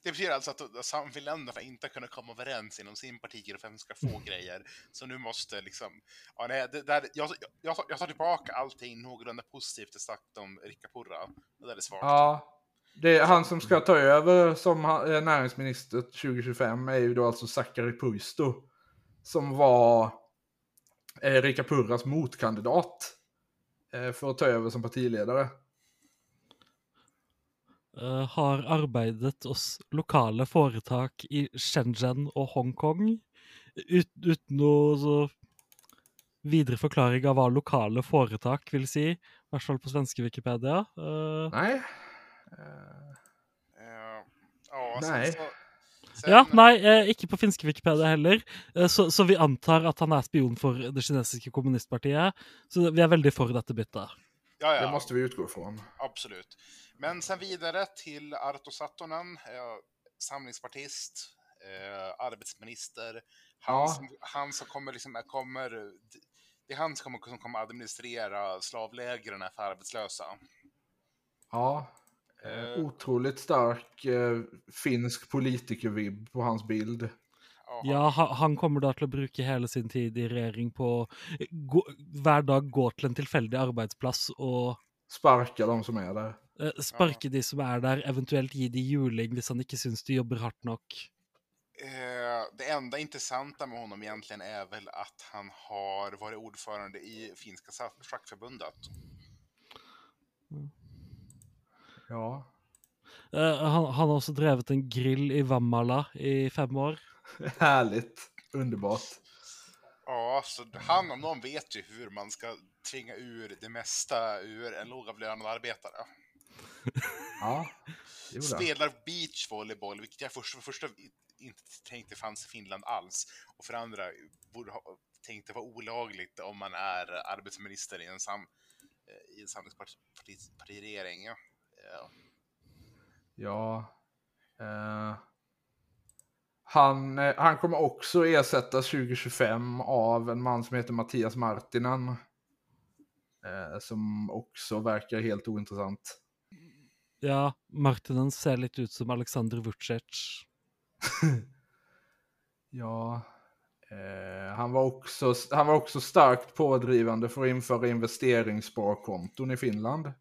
det betyder alltså att samfinländarna inte har kunnat komma överens inom sin partigrupp vem ska få grejer. Så nu måste liksom... Ja, nej, det, där, jag, jag, jag tar tillbaka allting någorlunda positivt jag sagt om Rikka Purra. Det där är svagt. Ja, det är han som ska ta över som eh, näringsminister 2025 är ju då alltså Sakari Puisto. Som var eh, Rika Purras motkandidat eh, för att ta över som partiledare. Eh, har arbeidet hos lokale foretak i Shenzhen og Hongkong. Ut, uten noe så videre forklaring av hva lokale foretak vil si. I hvert fall på svenske Wikipedia. Eh, Nej. Eh, Eh, ja, Nej. Sen, så, sen, ja, nei, eh, ikke på finske Wikipedia heller. Eh, så, så vi antar at han er spion for det kinesiske kommunistpartiet. Så vi er veldig for dette byttet. Ja, det ja, måste vi utgå ifrån. absolut. Men sen vidare till Arto Sattonen, eh, samlingspartist, eh, arbetsminister. Han, Ja. som, han som kommer liksom, kommer... Det är han som kommer, som kommer administrera slavlägren för arbetslösa. Ja. Eh, otroligt stark eh, finsk politikervibb på hans bild. Ja, Ja, ha- han kommer da til å bruke hele sin tid i regjering på å gå, hver dag gå til en tilfeldig arbeidsplass og Sparka de som är där. eh, sparke de som er der, eventuelt gi de juling hvis han ikke syns de jobber hardt nok. Eh, det enda intressanta med honom egentligen är väl att han har varit ordförande i finska schackförbundet. Ja. Eh, han, han har også drevet en grill i Vammala i fem år. Härligt. Underbart. Ja, så han om någon vet ju hur man ska tvinga ur det mesta ur en lågavlönad arbetare. Ja. Spelar beachvolleyboll, vilket jag först, för första inte tänkte fanns i Finland alls. Och för andra borde ha, tänkte vara olagligt om man är arbetsminister i en, sam, eh, i en samlingspartiregering. Ja. Ja. Eh, han, eh, han kommer också ersättas 2025 av en man som heter Mattias Martinen. Eh, som också verkar helt ointressant. Ja, Martinen ser litt ut som Aleksandr Vucic. Ja. Eh, han, var också, han var också starkt pådrivande för att införa investeringssparkonton i Finland.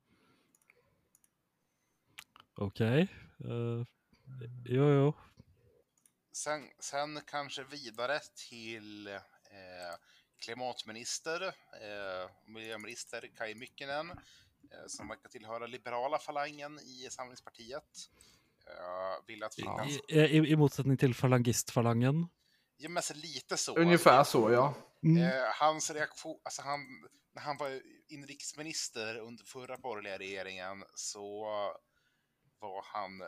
OK. Eh, jo, jo. Sen, sen kanske vidare till eh, klimatminister, eh, miljöminister Kai Mykkänen, eh, som verkar tillhöra liberala falangen i Samlingspartiet. Eh, vill att Finland... I, i, I motsetning til falangistfalangen. Ja, men alltså, lite så. Ungefär så, ja. Mm. Eh, hans reaktion, alltså han, när han var inrikesminister under förra borgerliga regeringen så var han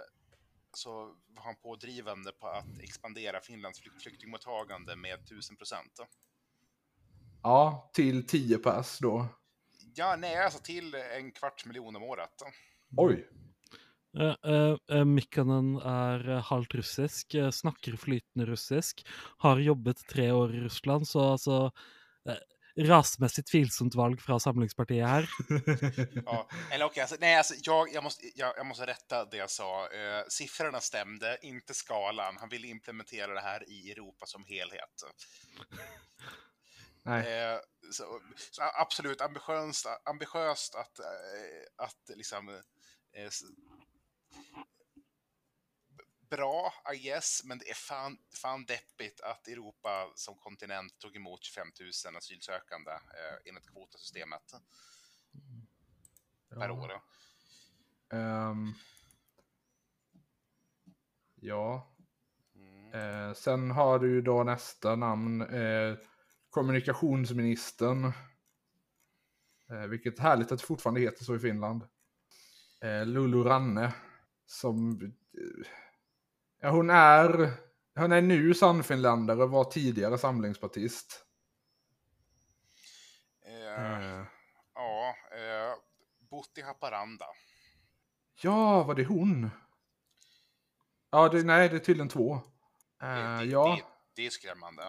så var han pådrivande på att expandera Finlands flyk- flyktingmottagande med 1000 procent. Ja, till 10 pers då. Ja, nej, alltså till en kvarts miljon om året. Oj. Eh, eh, Mikkanen eh, halvt russisk, snakker flytende russisk, har jobbet tre år i Russland, så altså eh, Rasmessig tvilsomt valg fra Samlingspartiet her. Ja, eller okej, alltså, nej, alltså, jag, jag, måste, jag, jag måste rätta det jag sa. Eh, siffrorna stämde, inte skalan. Han ville implementera det här i Europa som helhet. Nej. Eh, så, så absolut ambitiöst, ambitiöst att, eh, att liksom... Eh, bra, I guess, men det är fan, fan deppigt att Europa som kontinent tog emot 25 000 asylsökande eh, enligt kvotasystemet per år. Ehm. ja. Mm. Eh, sen har du ju då nästa namn, eh, kommunikationsministern. Eh, vilket härligt att det fortfarande heter så i Finland. Eh, Lulu Ranne. Som, eh, ja hon är, hon är nu sannfinländare och var tidigare samlingspartist. Eh, Eh, Ja, eh, bott i Haparanda. ja, var det hon? Ja, det, nej, det är tydligen två. Det, Eh, det, ja, det, det är skrämmande.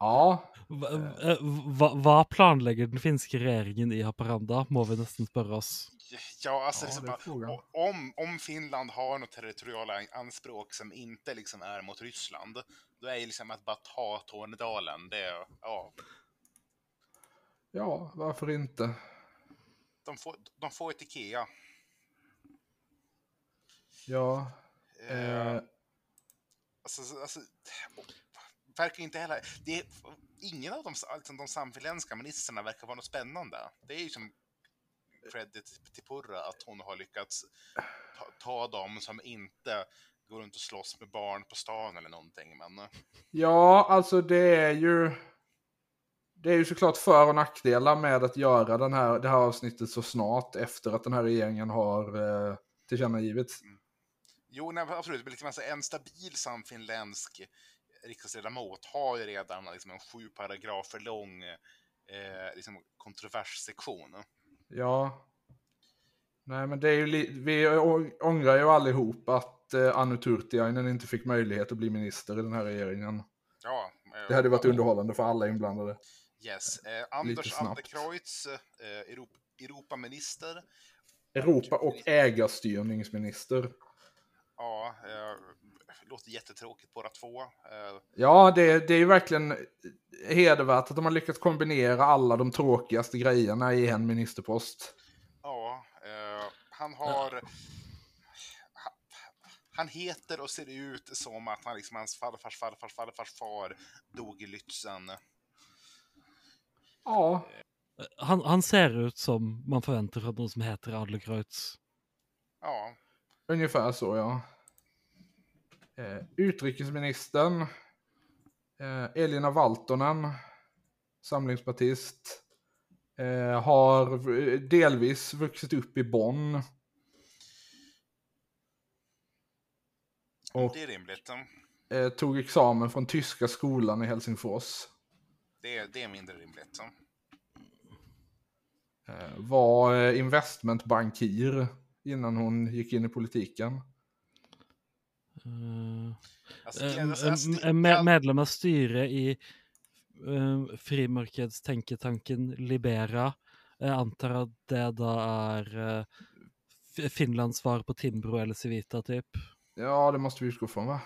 Ja, Hva, eh, hva, hva planlegger den finske regjeringen i Haparanda, må vi nesten spørre oss. Ja, alltså Ja, liksom, det om, om Finland har något territoriala anspråk som inte liksom är mot Ryssland, då är ju liksom att bara ta Tornedalen, det är, ja, ja, varför inte? de får, de får ett Ikea. Ja, Eh, eh, alltså, alltså, verkar inte heller, det är, ingen av de, alltså, de samfinländska ministrarna verkar vara något spännande. Det är ju som credit till Purra att hon har lyckats ta, ta dem som inte går runt och slåss med barn på stan eller någonting. Men Ja, alltså det är ju... Det är ju såklart för och nackdelar med att göra den här, det här avsnittet så snart efter att den här regeringen har eh, tillkännagivits. jo, nej, absolut, men liksom, alltså, en stabil samfinländsk riksdagsledamot har ju redan liksom, en sju paragrafer lång eh, liksom, kontroverssektion. Ja. Nej, men det är ju vi ångrar ju allihop att eh, Anu Turtiainen inte fick möjlighet att bli minister i den här regeringen. Ja, eh, Det hade varit underhållande för alla inblandade. Yes. Eh, Anders snabbt. Antekreutz, eh, Europ Europaminister. Europa och ägarstyrningsminister. Ja, eh, låter jättetråkigt båda två. Eh, Ja, det, det är ju verkligen hedervärt att de har lyckats kombinera alla de tråkigaste grejerna i en ministerpost. ja, eh, han har... ha- Han heter och ser ut som att han liksom, hans farfars farfars farfars far dog i Lützen. Ja, Han, han ser ut som man forventer fra noen som heter Adlercreutz. Ja, ungefär så ja. Eh, utrikesministern. Eh, Elina Valtonen. Samlingspartist. Eh, har delvis vuxit upp i Bonn. Och det är rimligt. eh, tog examen från tyska skolan i Helsingfors. Det det är mindre rimligt. Eh, var eh, investmentbankir innan hon gick in i politiken. Eh, Alltså, eh, det- det- eh, med, ja, medlem av styret i uh, frimarkedstenketanken Libera. Jeg antar at det da er eh, F- Finlands svar på Timbro eller Civita, typ. Ja, det måste vi utgå från va?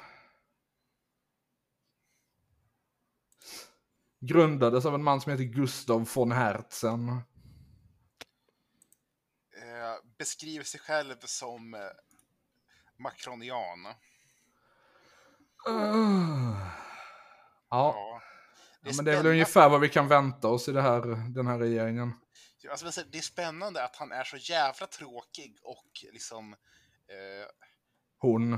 Grundades av en man som heter Gustav von Hertzen. eh, beskriver sig själv som eh, makronian. Ja, Ja. ja, men det är väl ungefär vad vi kan vänta oss i det här, den här regeringen. Alltså, det är spännande att han är så jävla tråkig och liksom... Eh, Hon.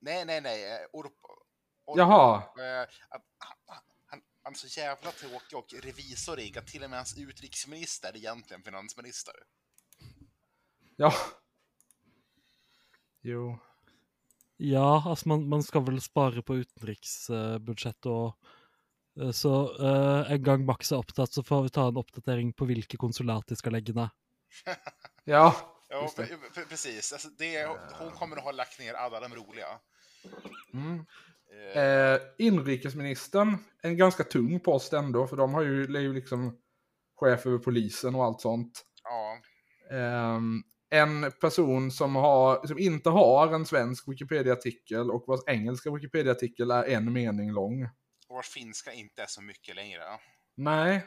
nej, nej, nej. eh, Orp, Och, Jaha, eh, han, han, han är så jävla tråkig och revisorig att till och med hans utrikesminister är egentligen finansminister. ja. Jo. Ja, alltså man, man ska väl spara på utenriksbudsjett och eh, så eh, en gång Max är uppdaterad så får vi ta en uppdatering på vilka konsulat de ska lägga ner. Ja, Ja, precis. Alltså, det, hon kommer att ha lagt ner alla de roliga. Mm. Eh, Eh, inrikesministern, en ganska tung post ändå, för de har ju, är ju liksom chef över polisen och allt sånt. ja, Ehm, en person som, har, som inte har en svensk Wikipedia-artikel och vars engelska Wikipedia-artikel är en mening lång. och vars finska inte är så mycket längre. Nej,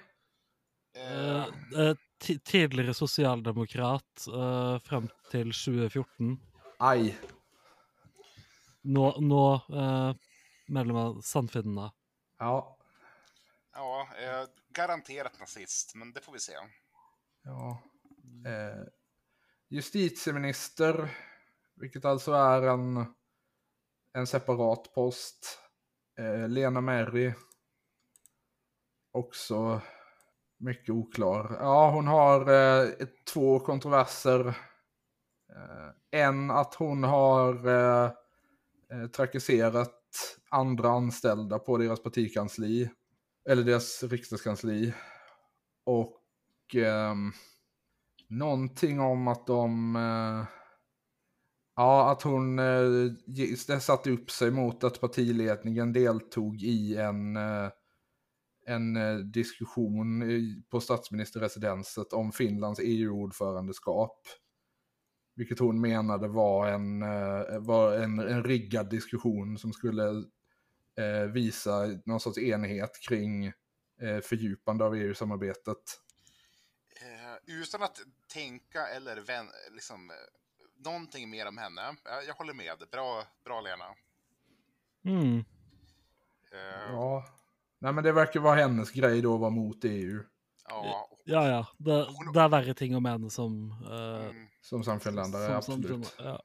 Eh, Eh, eh, ti- Tidigare socialdemokrat eh, fram till 2014. aj. Nå, nå eh, medlem av Sandfinnene. Ja, ja, eh, garanterat nazist, men det får vi se. ja. Eh, justitieminister, vilket alltså är en, en separat post. Eh, Lena Merry, Också mycket oklar. Ja, hon har eh, två kontroverser. Eh, en att hon har eh, eh, trakasserat andra anställda på deras partikansli. Eller deras riksdagskansli. Och ehm, någonting om att de... Eh, ja, att hon eh, satte upp sig mot att partiledningen deltog i en, eh, en eh, diskussion på statsministerresidenset om Finlands EU-ordförandeskap. Vilket hon menade var en, eh, var en, en riggad diskussion som skulle eh, visa någon sorts enighet kring eh, fördjupande av EU-samarbetet. Utan att tänka eller vän, liksom, eh, någonting mer om henne. Eh, jag håller med. Bra, bra Lena. Mm. Eh, Ja. Nej men det verkar vara hennes grej då att vara mot EU. ja, Ja, ja. Det, det är värre ting om henne som... mm, Som samfinländare, absolut. som- ja.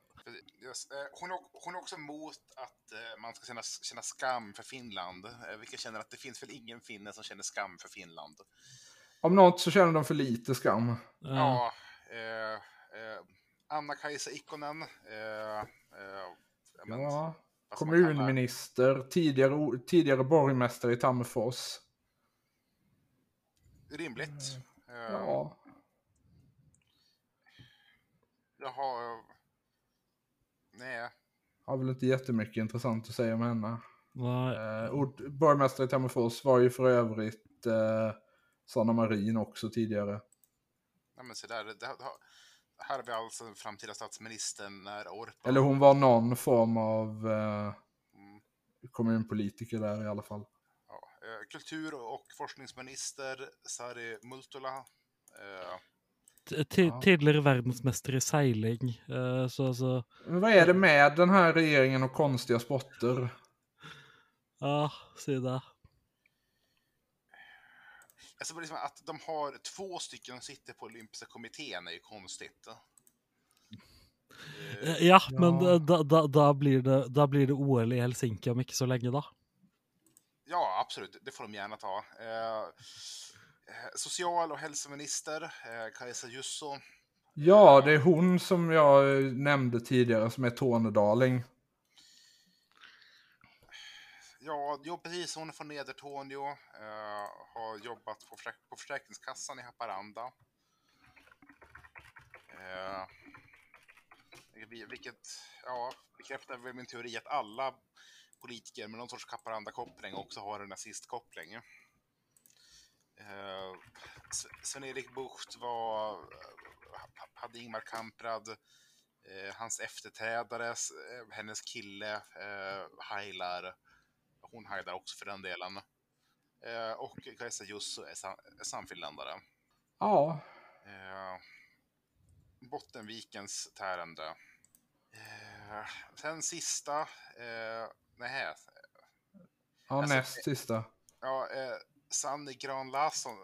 Yes. Hon, är, hon är också emot att man ska känna, känna skam för Finland. Vilket känner att det finns väl ingen finne som känner skam för Finland. Om något så känner de för lite skam. Ja, eh, eh, Anna-Kajsa Ikonen. Eh, eh, ja, Kommunminister, tidigare, tidigare borgmästare i Tammerfors. Rimligt. Eh, Ja. Jaha. eh, Nej. Har väl inte jättemycket intressant att säga om henne. nej. Eh, ord, borgmästare i Tammerfors var ju för övrigt eh, Sanna Marin också tidigare. Nej, men så där, det, det, här har vi alltså den framtida statsministern när Orpa... Eller hon var någon form av eh, Mm, kommunpolitiker där i alla fall. ja. eh, Kultur och forskningsminister Sari Multula. Eh, Ja. Tidigare världsmästare i seiling. eh, så alltså, Men vad är det med den här regeringen och konstiga spotter? ja, se där. Alltså liksom att de har två stycken som sitter på olympiska kommittén är ju konstigt. Eh, Eh, Ja, men Ja. da, blir det, da blir det OL i Helsinki om inte så länge då. Ja, absolut. Det får de gärna ta. Eh, eh, social och hälsominister eh, Kajsa Jusso. Ja, det är hon som jag eh, nämnde tidigare som är Tornedaling. Ja, jo, precis. Hon är från Nedertorneå. Eh, har jobbat på, försäk- på Försäkringskassan i Haparanda. Eh, vilket ja, bekräftar väl min teori att alla politiker med någon sorts Haparanda-koppling också har en nazistkoppling. Eh, Sven-Erik Bucht var, eh, hade Ingmar Kamprad, eh, hans efterträdare, eh, hennes kille eh, heilar hon hajdar också för den delen. Eh, och Kajsa Jusso är, sam är samfinländare. Ja, Eh, Bottenvikens tärande. Eh, sen sista, eh, nej, ja Alltså, näst sista. ja, eh, Sanni Gran Larsson,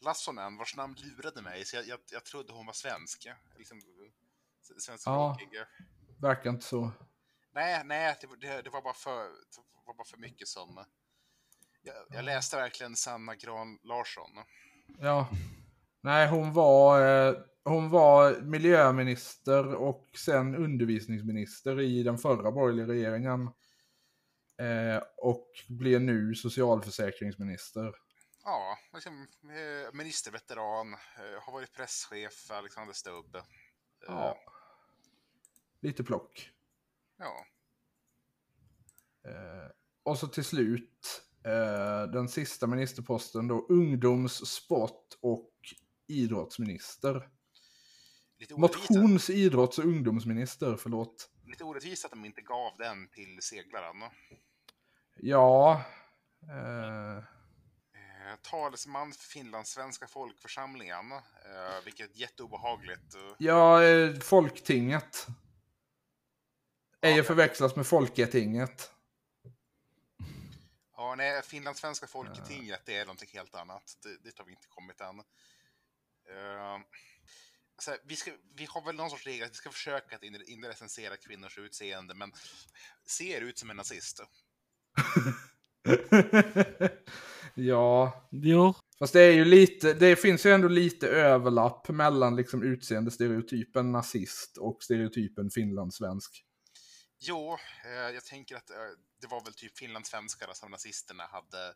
Lassonen, vars namn lurade mig, så jag, jag, jag trodde hon var svensk. Liksom, svensk Ja. Verkar inte så. Nej, nej, det, var- det, det var bara för, var bara för mycket som... Jag, jag läste verkligen Sanna Gran Larsson. Ja. Nej, hon var, eh, hon var miljöminister och sen undervisningsminister i den förra borgerliga regeringen. Eh, och blir nu socialförsäkringsminister. Ja, liksom, eh, ministerveteran, eh, har varit presschef för Alexander Stubb. Eh, Ja. Lite plock. ja. Eh, och så till slut, eh, den sista ministerposten då, ungdoms-, sport och idrottsminister. Motions-, idrotts och ungdomsminister, förlåt. lite orättvist att de inte gav den till seglaren. Ja. Eh, Eh, talesman för finlandssvenska folkförsamlingen, eh, vilket är jätteobehagligt. Eh, ja, eh, Folktinget. Ej Ja, förväxlas med Folketinget. Ja, nej, finlandssvenska folketinget, det är någonting helt annat. Det, dit har vi inte kommit än. Uh, så här, vi, ska, vi har väl någon sorts regel att vi ska försöka att inte inte recensera kvinnors utseende, men ser ut som en nazist. ja, Jo, fast det är ju lite, det finns ju ändå lite överlapp mellan liksom utseendestereotypen nazist och stereotypen finlandssvensk. Jo, eh, jag tänker att eh, det var väl typ finlandssvenskar som nazisterna hade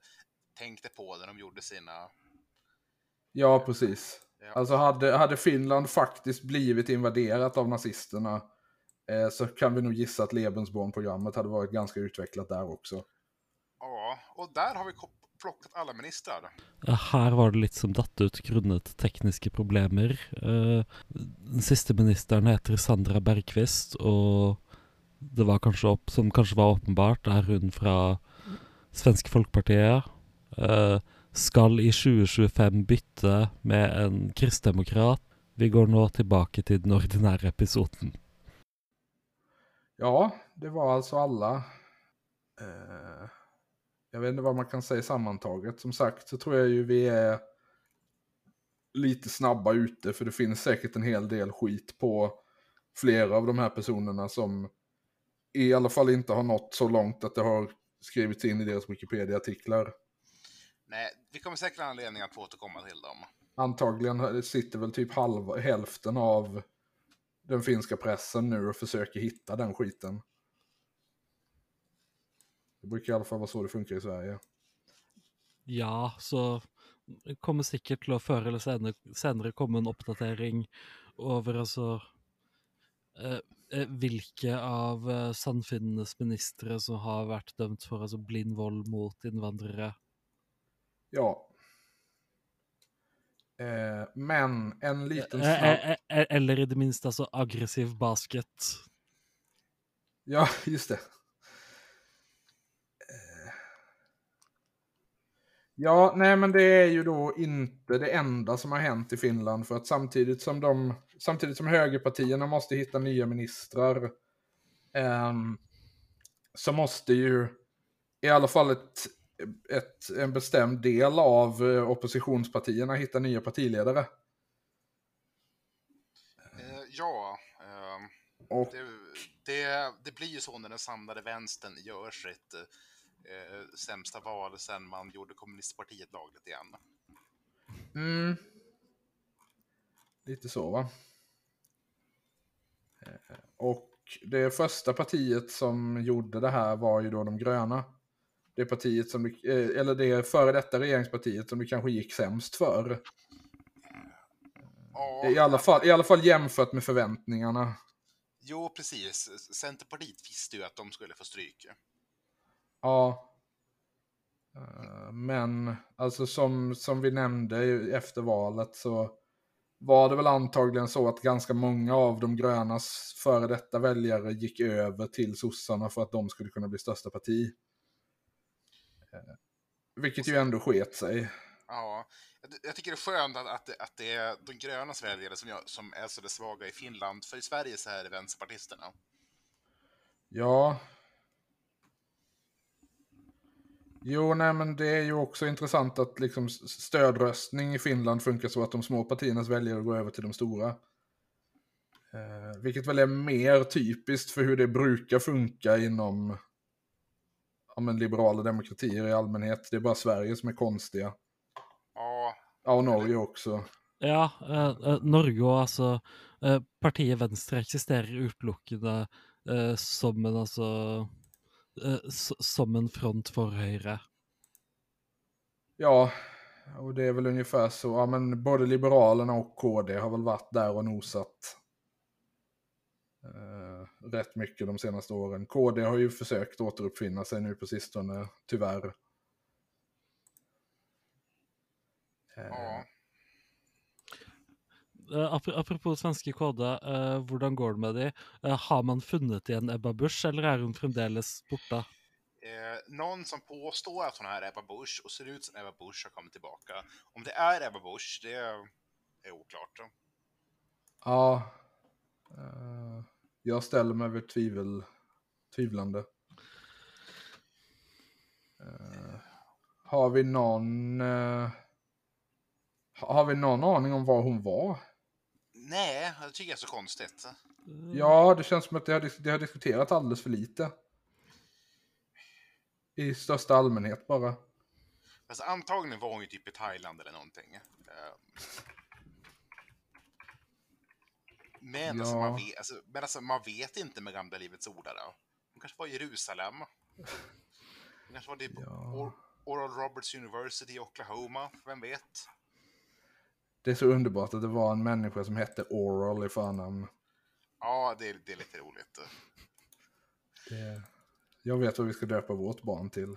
tänkte på när de gjorde sina... Ja, precis. Ja. Alltså hade, hade Finland faktiskt blivit invaderat av nazisterna eh, så kan vi nog gissa att Lebensborn-programmet hade varit ganska utvecklat där också. Ja, och där har vi plockat alla ministrar. Ja, Her var det litt som datt ut grunnet tekniske problemer. Eh, Den siste ministeren heter Sandra Bergqvist, og det var kanskje opp, som kanskje var åpenbart, er hun fra Svenske Folkepartiet. Uh, Skal i 2025 bytte med en kristdemokrat. Vi går nå tilbake till den ordinära episoden. Ja, det var alltså alla. Eh, jag vet inte vad man kan säga sammantaget. Som sagt så tror jag ju vi är lite snabba ute för det finns säkert en hel del skit på flera av de här personerna som i alla fall inte har nått så långt att det har skrivits in i deras Wikipedia-artiklar. Nej, vi kommer säkert ha anledning att få återkomma till dem. Antagligen sitter väl typ halva, hälften av den finska pressen nu och försöker hitta den skiten. Det brukar i alla fall vara så det funkar i Sverige. Ja, så det kommer å før eller senere, senere komme en altså eh, eh, hvilke av eh, Sannfinnenes ministre som har vært dømt for altså blind vold mot innvandrere. Ja. Eh, men en liten Eh, snabb... eh, eh, eller i det minste altså aggressiv basket. Ja, just det. Ja, nej men det är ju då inte det enda som har hänt i Finland för att samtidigt som de, samtidigt som högerpartierna måste hitta nya ministrar ehm, så måste ju i alla fall ett, ett, en bestämd del av eh, oppositionspartierna hitta nya partiledare. Eh, ja, ehm, Och det, det, det blir ju så när den samlade vänstern gör sitt eh, sämsta val sen man gjorde kommunistpartiet lagligt igen. Mm. Lite så va. Eh, Och det första partiet som gjorde det här var ju då de gröna. Det partiet som, eh, eller det före detta regeringspartiet som det kanske gick sämst för. Ja, I alla fall, i alla fall jämfört med förväntningarna. Jo, precis. Centerpartiet visste ju att de skulle få stryk. Ja. Eh, Men alltså som, som vi nämnde efter valet så var det väl antagligen så att ganska många av de grönas före detta väljare gick över till sossarna för att de skulle kunna bli största parti. Eh, Vilket ju ändå sket sig. Ja, jag, tycker det är skönt att, att, det- att det är de grönas väljare som, jag, som är så det svaga i Finland. För i Sverige så är det vänsterpartisterna. Ja. Jo, nej men det är ju också intressant att liksom stödröstning i Finland funkar så att de små partiernas väljare går över till de stora. Eh, vilket väl är mer typiskt för hur det brukar funka inom ja, men liberala demokratier i allmänhet. Det är bara Sverige som är konstiga. Ja, Ja, och Norge också. Ja, eh, eh, Norge og altså eh, Partiet Venstre eksisterer utelukkende eh, som en altså s- Som en front for Høyre. Ja, och det är väl ungefär så. Ja, men både Liberalerna och KD har väl varit där och nosat eh, rätt mycket de senaste åren. KD har ju försökt återuppfinna sig nu på sistone, tyvärr. Eh, ja. Eh, ap apropos svenske KD, eh, hvordan går det med de? Eh, har man funnet igjen Ebba Busch, eller er hun fremdeles borte? Någon som påstår att hon är Ebba Busch och ser ut som Ebba Busch har kommit tillbaka. Om det är Ebba Busch, det är oklart. Ja, eh, jag ställer mig väl tvivel, tvivlande. Har vi någon... har vi någon aning om var hon var? Nej, det tycker jag är så konstigt. Ja, det känns som att det har, det har diskuterats alldeles för lite. I största allmänhet bara. Alltså, antagligen var hon ju typ i Thailand eller någonting. Eh, Men, alltså, Ja. man vet, alltså, men alltså, man vet inte med gamla Livets Ordare. Hon kanske var i Jerusalem. Hon kanske var typ Ja. Or- Oral Roberts University i Oklahoma. Vem vet? Det är så underbart att det var en människa som hette Oral i förnamn. Ja, det, är- det är lite roligt. Det... Jag vet vad vi ska döpa vårt barn till.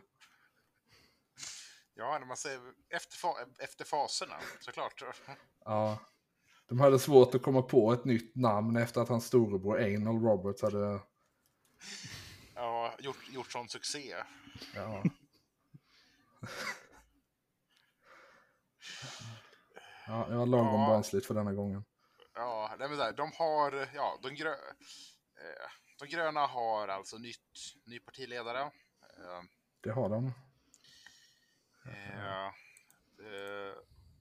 Ja, när man säger efter, efter faserna, såklart. Ja. De hade svårt att komma på ett nytt namn efter att hans storebror Anal Roberts hade... Ja, gjort, gjort sån succé. Ja. Ja, jag var lagom Ja. barnsligt för denna gången. Ja, nej, men där, de har, ja, de, grö, eh, de gröna har alltså nytt, ny partiledare. Eh, Det har de. eh, eh,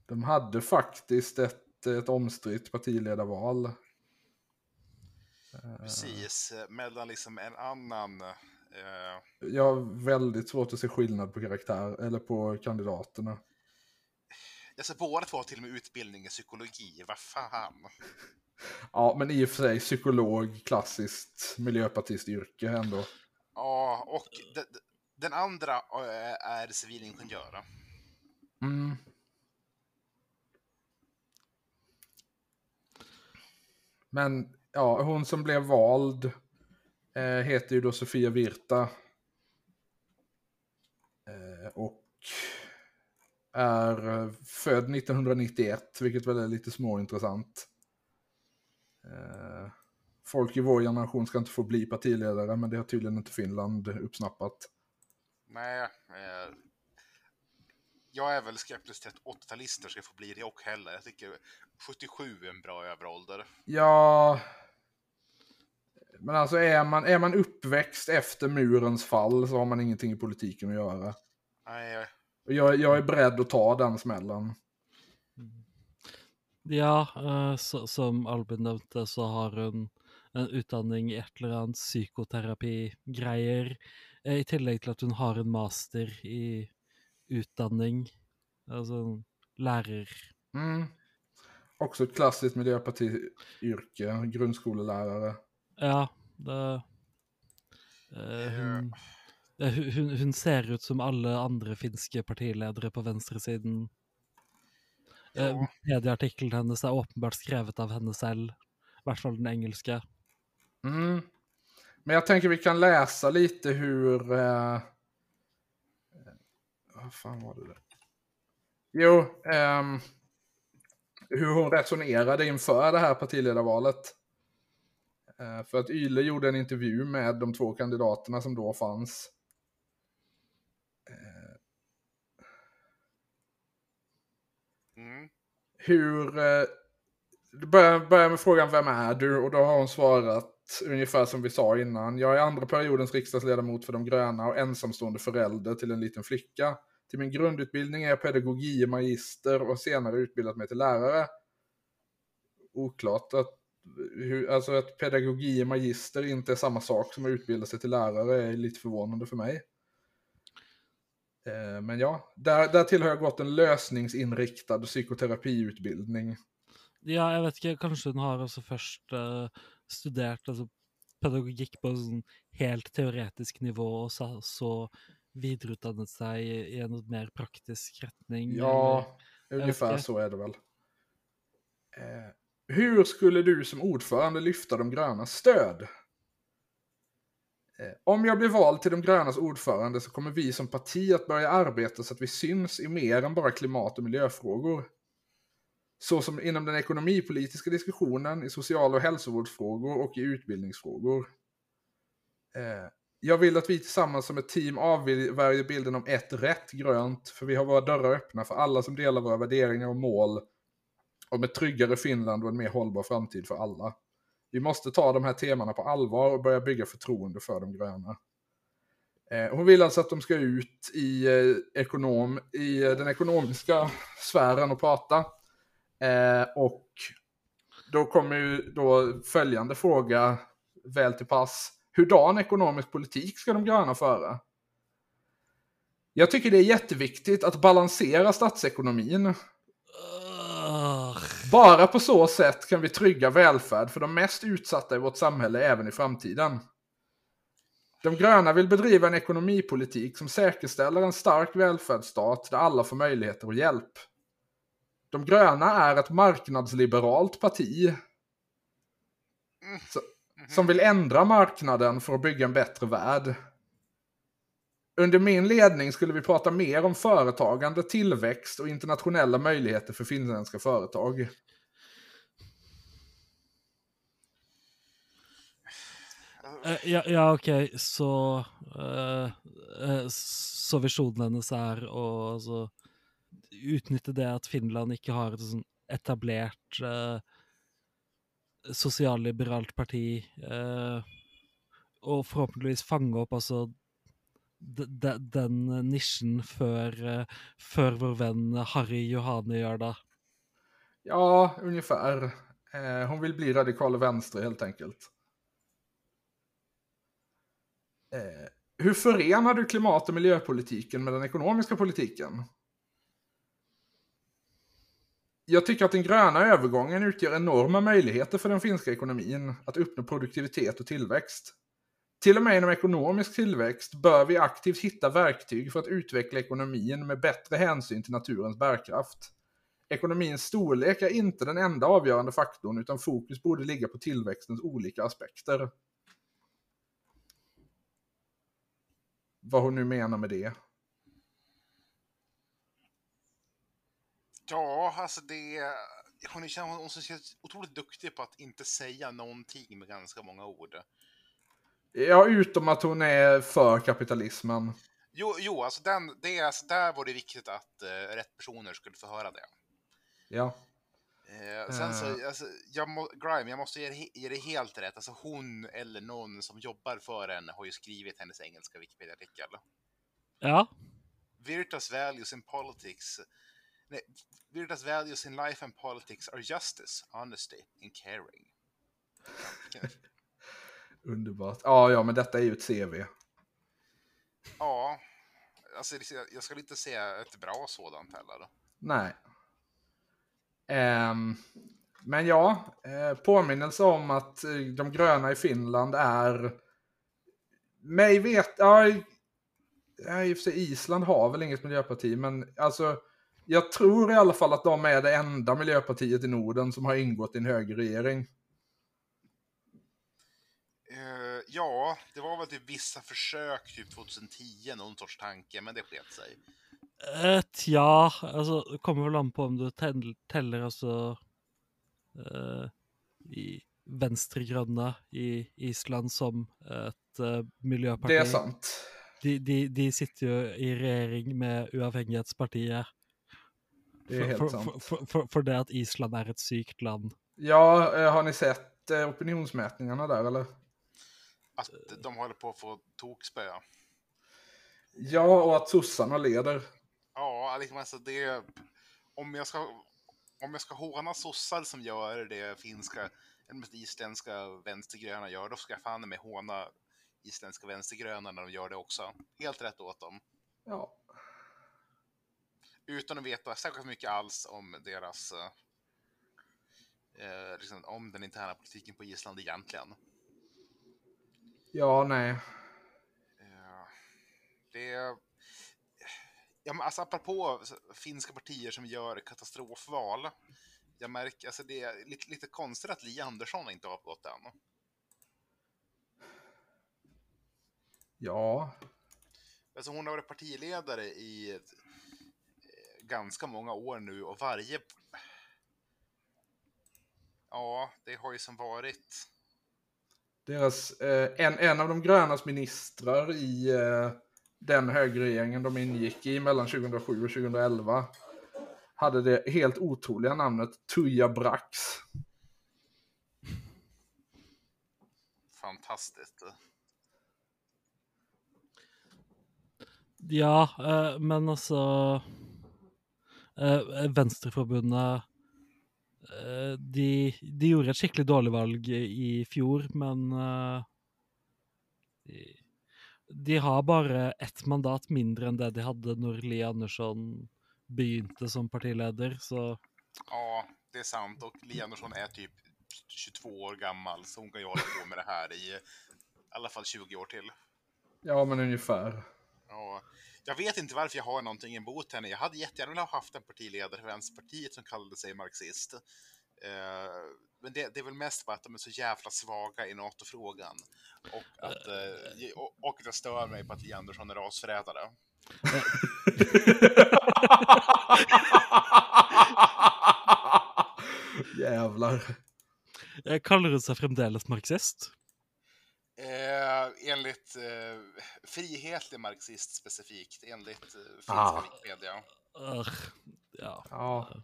De hade faktiskt ett, ett omstritt partiledarval. precis, eh, mellan liksom en annan, eh, Jag har väldigt svårt att se skillnad på karaktär, eller på kandidaterna. Alltså båda två har till och med utbildning i psykologi, vad fan. Ja, men i och för sig psykolog, klassiskt miljöpartistyrke ändå. Ja, och de, de, den andra eh, är civilingenjör. Mm. Men ja, hon som blev vald eh, heter ju då Sofia Virta. Eh, och är eh, född 1991, vilket väl är lite småintressant. Eh, folk i vår generation ska inte få bli partiledare, men det har tydligen inte Finland uppsnappat. Nej, eh, jag är väl skeptisk till att 80-talister ska få bli det och heller. Jag tycker 77 är en bra överålder. Ja... Men alltså är man, är man uppväxt efter murens fall så har man ingenting i politiken att göra. Nej, jag, jag är beredd att ta den smällen. Ja, eh, så, som Albin nevnte, så har hun en utdanning i et eller annet psykoterapigreier. eh, I tillegg til at hun har en master i utdanning. Altså en lærer... Mm. Också ett klassiskt miljöpartiyrke, grundskolelärare. Ja, det eh, hun, hun- hun, ser ut som alle andre finske partiledere på venstresiden. Eh, Ja. Medieartikkelen hennes er åpenbart skrevet av henne selv. I hvert fall den engelske. Mm. Men jag tänker vi kan läsa lite hur... Eh... Vad fan var det där? Jo, ehm, hur hon resonerade inför det här partiledarvalet. Eh, för att Yle gjorde en intervju med de två kandidaterna som då fanns. Mm, hur... Eh, det börjar, börjar med frågan vem är du? Och då har hon svarat ungefär som vi sa innan. Jag är andra periodens riksdagsledamot för de gröna och ensamstående förälder till en liten flicka. Till min grundutbildning är jag pedagogie magister och har senare utbildat mig till lärare. Oklart att, hur, alltså att pedagogie magister inte är samma sak som att utbilda sig till lärare är lite förvånande för mig. Eh, men ja, där, där till har jag gått en lösningsinriktad psykoterapiutbildning. Ja, jeg vet ikke, kanskje hun har også først eh, studert altså, pedagogikk på sånn helt teoretisk nivå, og så, så videreutdannet seg i, en mer praktisk retning? Ja, eller? ungefär så är det väl. Eh, hur skulle du som ordförande lyfta de grönas stöd? Eh, om jag blir vald till de grönas ordförande så kommer vi som parti att börja arbeta så att vi syns i mer än bara klimat och miljöfrågor. Så som inom den ekonomipolitiska diskussionen, i social och hälsovårdsfrågor och i utbildningsfrågor. Eh, jag vill att vi tillsammans som ett team avvärjer bilden om ett rätt grönt, för vi har våra dörrar öppna för alla som delar våra värderingar och mål om ett tryggare Finland och en mer hållbar framtid för alla. Vi måste ta de här temana på allvar och börja bygga förtroende för de gröna. Eh, hon vill alltså att de ska ut i, eh, ekonom, i eh, den ekonomiska sfären och prata. Och då kommer ju då följande fråga väl till pass. Hurdan ekonomisk politik ska de gröna föra? Jag tycker det är jätteviktigt att balansera statsekonomin. Bara på så sätt kan vi trygga välfärd för de mest utsatta i vårt samhälle även i framtiden. De gröna vill bedriva en ekonomipolitik som säkerställer en stark välfärdsstat där alla får möjligheter och hjälp. De gröna är ett marknadsliberalt parti så- som vill ändra marknaden för att bygga en bättre värld. Under min ledning skulle vi prata mer om företagande, tillväxt och internationella möjligheter för finländska företag. Eh, ja, ja, okej, okay. så uh, Så visjonen hennes är att altså, det att Finland inte har ett etablerat etablert eh, parti, uh, och förhoppningsvis fånga upp alltså, den, den nischen för, för vår vän Harry Johane gör det. Ja, ungefär. Eh, hon vill bli radikal vänster helt enkelt. Eh, hur förenar du klimat och miljöpolitiken med den ekonomiska politiken? Jag tycker att den gröna övergången utgör enorma möjligheter för den finska ekonomin att uppnå produktivitet och tillväxt. Till och med inom ekonomisk tillväxt bör vi aktivt hitta verktyg för att utveckla ekonomin med bättre hänsyn till naturens bärkraft. Ekonomins storlek är inte den enda avgörande faktorn utan fokus borde ligga på tillväxtens olika aspekter. Vad hon nu menar med det. Ja, alltså det... Hon, är, hon, är otroligt duktig på att inte säga någonting med ganska många ord. Ja, utom att hon är för kapitalismen. Jo, jo alltså, den, det, är- alltså där var det viktigt att eh, rätt personer skulle få höra det. Ja. Eh, sen så, alltså, jag må, Grime, jag måste ge, det helt rätt. Alltså hon eller någon som jobbar för henne har ju skrivit hennes engelska Wikipedia-artikel. Ja. Virta's values in politics... Nej, Virta's values in life and politics are justice, honesty and caring. Underbart. Ja, ja, men detta är ju ett CV. ja, alltså jag skulle inte säga ett bra sådant heller. Nej. Ehm, men ja, eh, påminnelse om att eh, de gröna i Finland är... Mig vet... Ja, i- ja, i och för sig Island har väl inget miljöparti, men alltså... Jag tror i alla fall att de är det enda miljöpartiet i Norden som har ingått i en högerregering. Eh, ja, det var väl typ vissa försök typ 2010, någon sorts tanke, men det sket sig. Eh, Tja, altså det kommer vel an på om du teller altså eh, i Venstregrønne i Island som et eh, miljøparti. Det är sant. De, de, de sitter jo i regjering med Uavhengighetspartiet. Det är helt for, sant. for, for, for det at Island er et sykt land. Ja, eh, har ni sett opinionsmätningarna där eller? Att de håller på att få tokspö. Ja, och att sossarna leder. Ja, liksom alltså det... Om jag ska, om jag ska håna sossar som gör det finska, eller isländska vänstergröna gör, då ska jag fan med håna isländska vänstergröna när de gör det också. Helt rätt åt dem. Ja. utan att veta särskilt mycket alls om deras eh, liksom, om den interna politiken på Island egentligen. Ja, nej. Eh, det Ja, men alltså apropå finska partier som gör katastrofval. Jag märker, alltså det är lite, lite konstigt att Li Andersson inte har gått än. Ja. Alltså hon har varit partiledare i eh, ganska många år nu och varje... Ja, det har ju som varit... Deras, eh, en, en av de grönas ministrar i eh, den högerregeringen de ingick i mellan 2007 och 2011 hade det helt otroliga namnet Tuija Brax. Fantastiskt. Ja, eh, men altså eh, eh, de, de, gjorde et skikkelig dårlig valg i fjor, men eh, de, de, har bare ett mandat mindre enn det de hadde når Li Andersson begynte som partileder, så Ja, det är sant. Och Li Andersson är typ 22 år gammal, så hon kan ju hålla på med det här i i alla fall 20 år till. Ja, men ungefär. Ja, jag vet inte varför jag har någonting emot henne. Jag hade jättegärna velat ha haft en partiledare för Vänsterpartiet som kallade sig marxist. Eh, men det, det, är väl mest bara att de är så jävla svaga i NATO-frågan. Och att, eh, och, och att jag stör mig på att Li Andersson är rasförrädare. Jävlar. Kaller hun seg fremdeles marxist? Eh, enligt eh, frihetlig marxist specifikt, enligt eh, finska Ah. Wikipedia. Uh, ja. Ja.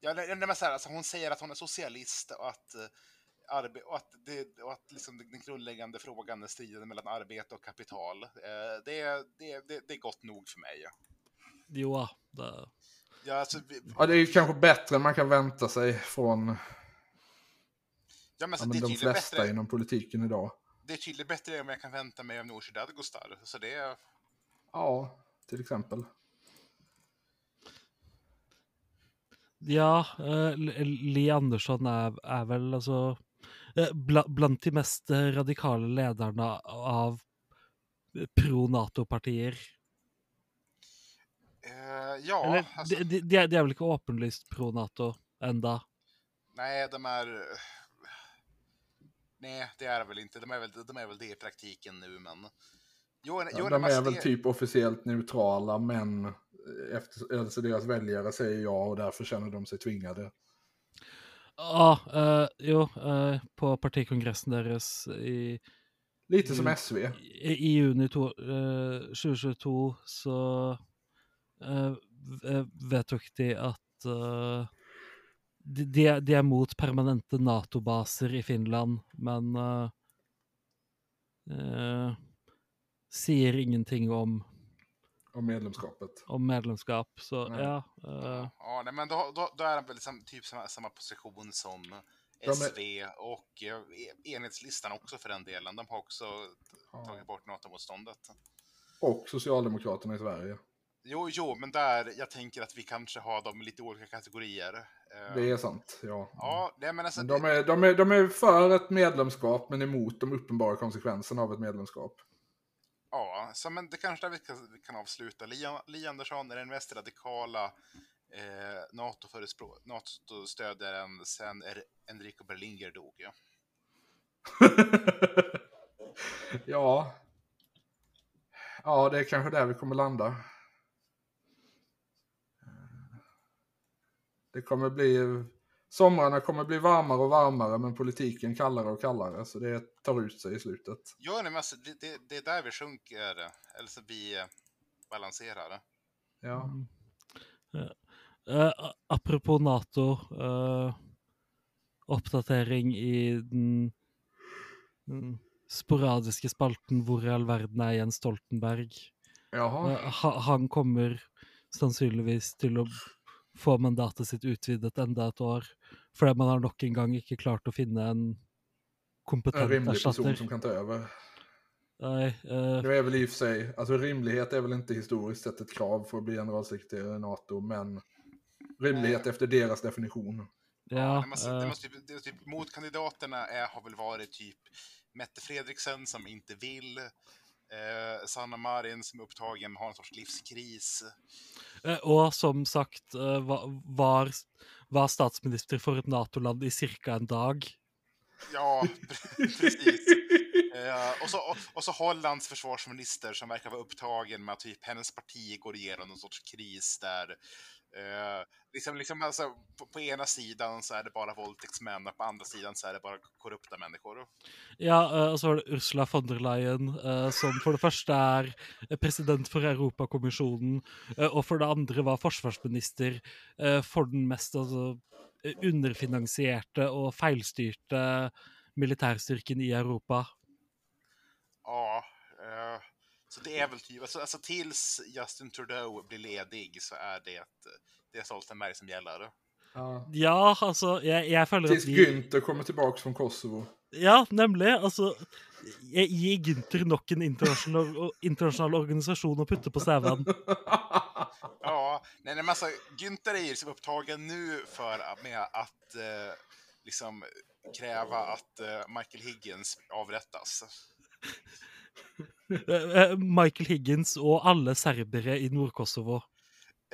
Ja, nej, nej, men så här, alltså, hon säger att hon är socialist och att, eh, arbe och att, det, och att liksom den grundläggande frågan är striden mellan arbete och kapital. Eh, det, det, det, det är gott nog för mig. Jo da. Det, Ja, alltså, vi, ja, det är ju kanske bättre än man kan vänta sig från ja, men, ja, alltså, men det, är de flesta bättre, inom politiken idag. Det är tydligt bättre än vad jag kan vänta mig av Nooshi Dadgostar. Så det är... Ja, till exempel. ja, eh, Li Andersson er, er vel altså eh, bla, Blant de mest radikale lederne av pro-Nato-partier. Eh, ja, Eller, alltså, de, de, de, de er vel ikke åpenlyst pro-Nato enda? nej, de är... Nej, det är väl inte. De är väl, de är väl det i praktiken nu, men... Jo, Ja, de är väl det- typ officiellt neutrala, men eh, efter, alltså deras väljare säger ja och därför känner de sig tvingade. Ja, eh, jo, eh, på partikongressen deres i, Lite som. SV. i, i juni to, eh, 2022 så eh, vedtok de at eh, de, de, er, er mot permanente Nato-baser i Finland, men eh, eh, sier ingenting om, Om medlemskapet. om medlemskap. Så Nej. ja. eh, Ja, nej, men då, då, då är de väl liksom, typ samma, samma position som är- SV och enhetslistan också för den delen. De har också Ja. tagit bort NATO-motståndet. Och Socialdemokraterna i Sverige. Jo, jo, men där, jag tänker att vi kanske har dem i lite olika kategorier. Eh, Det är sant, ja. Ja, nej, men alltså, de, är, de, är, de är för ett medlemskap, men emot de uppenbara konsekvenserna av ett medlemskap. Ja, så men det kanske där vi kan, vi kan avsluta. Li, Andersson är den mest radikala eh, NATO-stödjaren sen er, Enrico Berlinguer dog. Ja. ja. Ja, det är kanske där vi kommer landa. Det kommer bli... Somrarna kommer bli varmare och varmare, men politiken kallare och kallare, så det tar ut sig i slutet. Ja, nej, men alltså, det, det, det är där vi sjunker, eller så vi eh, balanserar. Ja. Eh, apropos Nato, eh, oppdatering i den, den sporadiske spalten 'Hvor i all verden er Jens Stoltenberg'? Jaha. Ha, han kommer sannsynligvis til å få mandatet sitt utvidet enda et år, fordi man har nok en gang ikke klart å finne en En kompetent rimlig person erstatter. som kan ta över. Nej, eh, Nu är väl i och för sig, alltså rimlighet är väl inte historiskt sett ett krav för att bli generalsekreterare i NATO, men rimlighet efter deras definition. ja, det måste, det eh, måste, det typ, motkandidaterna är, har väl varit typ Mette Fredriksen som inte vill, eh, Sanna Marin som är upptagen med att ha en sorts livskris. eh, och som sagt eh, va- var, var statsminister för ett NATO-land i cirka en dag. Ja, precis. Eh, och, så, och, och så Hollands försvarsminister som verkar vara upptagen med att typ hennes parti går igenom någon sorts kris där eh, liksom, liksom alltså, på, på ena sidan så är det bara våldtäktsmän och på andra sidan så är det bara korrupta människor. Ja, eh, och så var det Ursula von der Leyen, eh, som för det första är president för Europakommissionen, eh, och för det andra var försvarsminister eh, för den mest alltså, eh, underfinansierade och feilstyrte militärstyrkan i Europa. Ja, eh, så det är väl typ, alltså, alltså tills Justin Trudeau blir ledig så är det, det är Stoltenberg som gäller. Ja. Ja, alltså, jag, jag följer Tills att vi... Günther kommer tillbaka från Kosovo. Ja, nemlig. Altså, jeg gir Gynter nok en internasjonal, internasjonal organisasjon å putte på CV-en. Ja, nej, nej men alltså Günther är ju liksom upptagen nu för att- med att eh, liksom kräva att eh, Michael Higgins avrättas. Eh, eh, Michael Higgins og alle serbere i Nord-Kosovo.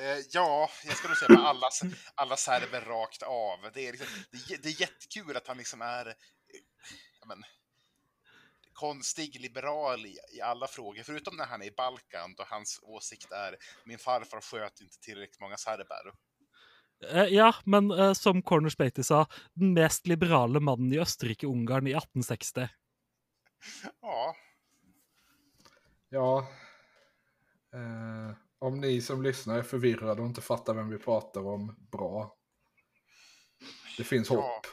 Eh, ja, jag ska nog säga med alla, alla serber rakt av. Det är, liksom, det, det är jättekul att han liksom är men, konstig liberal i, i alla frågor, förutom när han är i Balkan, då hans åsikt är min farfar sköt inte tillräckligt många serber. Ja, men som Corner Spatey sa, den mest liberale mannen i Østerrike-Ungarn i 1860. Ja, Ja. Eh, om ni som lyssnar är förvirrade och inte fattar vem vi pratar om, bra. Det finns Ja. hopp.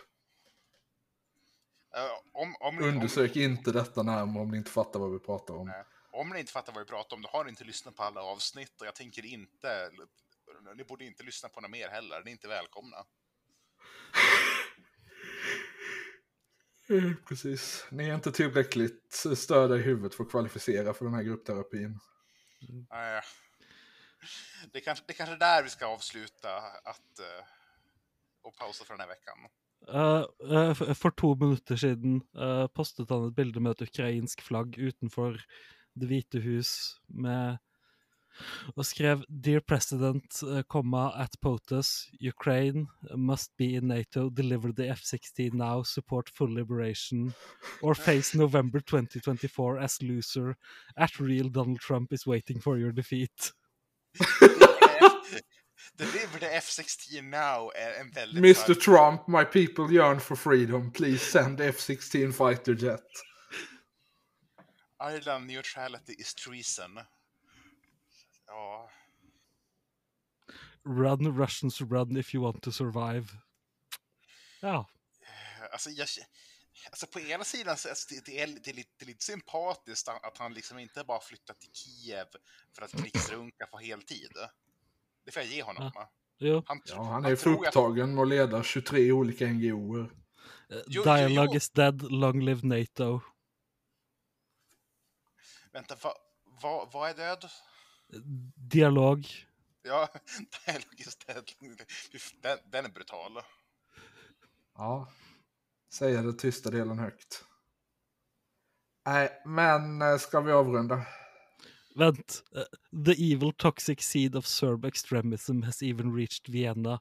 eh, om, om, ni- om, Undersök inte detta närmare om ni inte fattar vad vi pratar om. Nej. Om ni inte fattar vad vi pratar om, då har ni inte lyssnat på alla avsnitt och jag tänker inte, ni borde inte lyssna på några mer heller, ni är inte välkomna. Eh, Precis. Ni är inte tillräckligt störda i huvudet för att kvalificera för den här gruppterapin. Nej. Det är kanske, det är kanske där vi ska avsluta att, eh, och pausa för den här veckan. For- for to minutter siden eh, postet han et bilde med et ukrainsk flagg utenfor Det hvite hus med og skrev Dear President, eh, comma, at POTUS, Ukraine must be in NATO, deliver the F-16 now, support full liberation, or face November 2024 as loser, at real Donald Trump is waiting for your defeat. Deliver the F-16 now är en väldigt... Mr Trump, my people yearn for freedom. Please send F-16 fighter jet. Ireland neutrality is treason. Ja, Run, Russians, run if you want to survive. Ja. alltså, jag, alltså på ena sidan så alltså, det, det, är, det, är lite, det är lite sympatiskt att han liksom inte bara flyttar till Kiev för att krigsrunka på heltid. Det får jag ge honom. va? Jo. Han, Ja, han är att- upptagen med att leda 23 olika NGOer. Eh, Jo, jo, Dialogue jo. is dead, long live NATO. Vänta, vad va, vad är död? Dialog. Ja, Dialogue is dead. Den, den är brutal. Ja. Säger det tysta delen högt. Nej, men eh, ska vi avrunda? Vent. eh, The evil toxic seed of Serb extremism has even reached Vienna.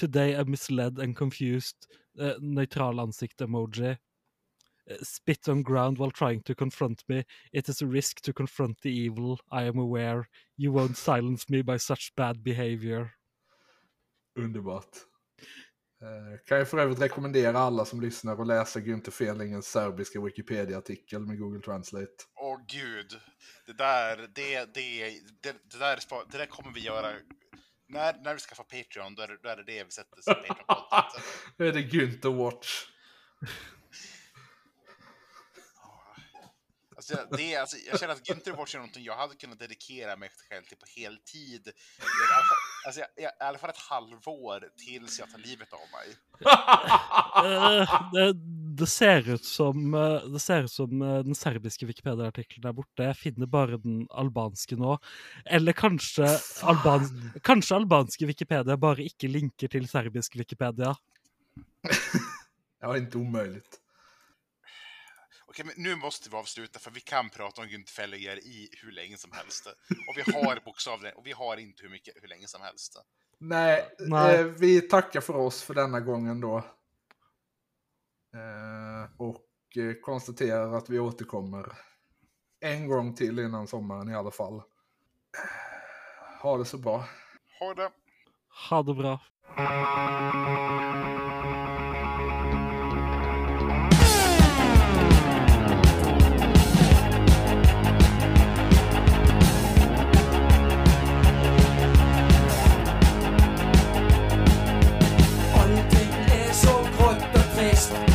Today a misled and confused uh, neutral ansikt emoji. Uh, spit on ground while trying to confront me. It is a risk to confront the evil. I am aware. You won't silence me by such bad behavior. Underbart. Eh, kan jag för övrigt rekommendera alla som lyssnar att läsa Günther Felingens serbiska Wikipedia-artikel med Google Translate. Åh gud. Det där, det, det, det, det, där, det där kommer vi göra. När, när vi skaffar Patreon, då är, det, då är det det vi sätter som Patreon-content. Nu är det Günther Watch. Alltså, jag- det, är- alltså, jag känner att Günther Watch är någonting jag hade kunnat dedikera mig själv till på heltid. I alla fall, alltså, jag, jag, i alla fall ett halvår tills jag tar livet av mig. Eh, det, det ser ut som, eh, det ser ut som eh, den serbiske Wikipedia-artikkelen er borte. Jeg finner bare den albanske nå. Eller kanskje, albans, kanskje albanske Wikipedia bare ikke linker til serbisk Wikipedia. Ja, inte omöjligt. Okej, men nu måste vi avsluta för vi kan prata om Günther Fälliger i hur länge som helst. Och vi har bokstavligen, och vi har inte hur mycket, hur länge som helst. Nej, Nej. Eh, vi tackar för oss för denna gången då. Eh, och eh, konstaterar att vi återkommer en gång till innan sommaren i alla fall. Ha det så bra. Ha det! Ha det bra. Allting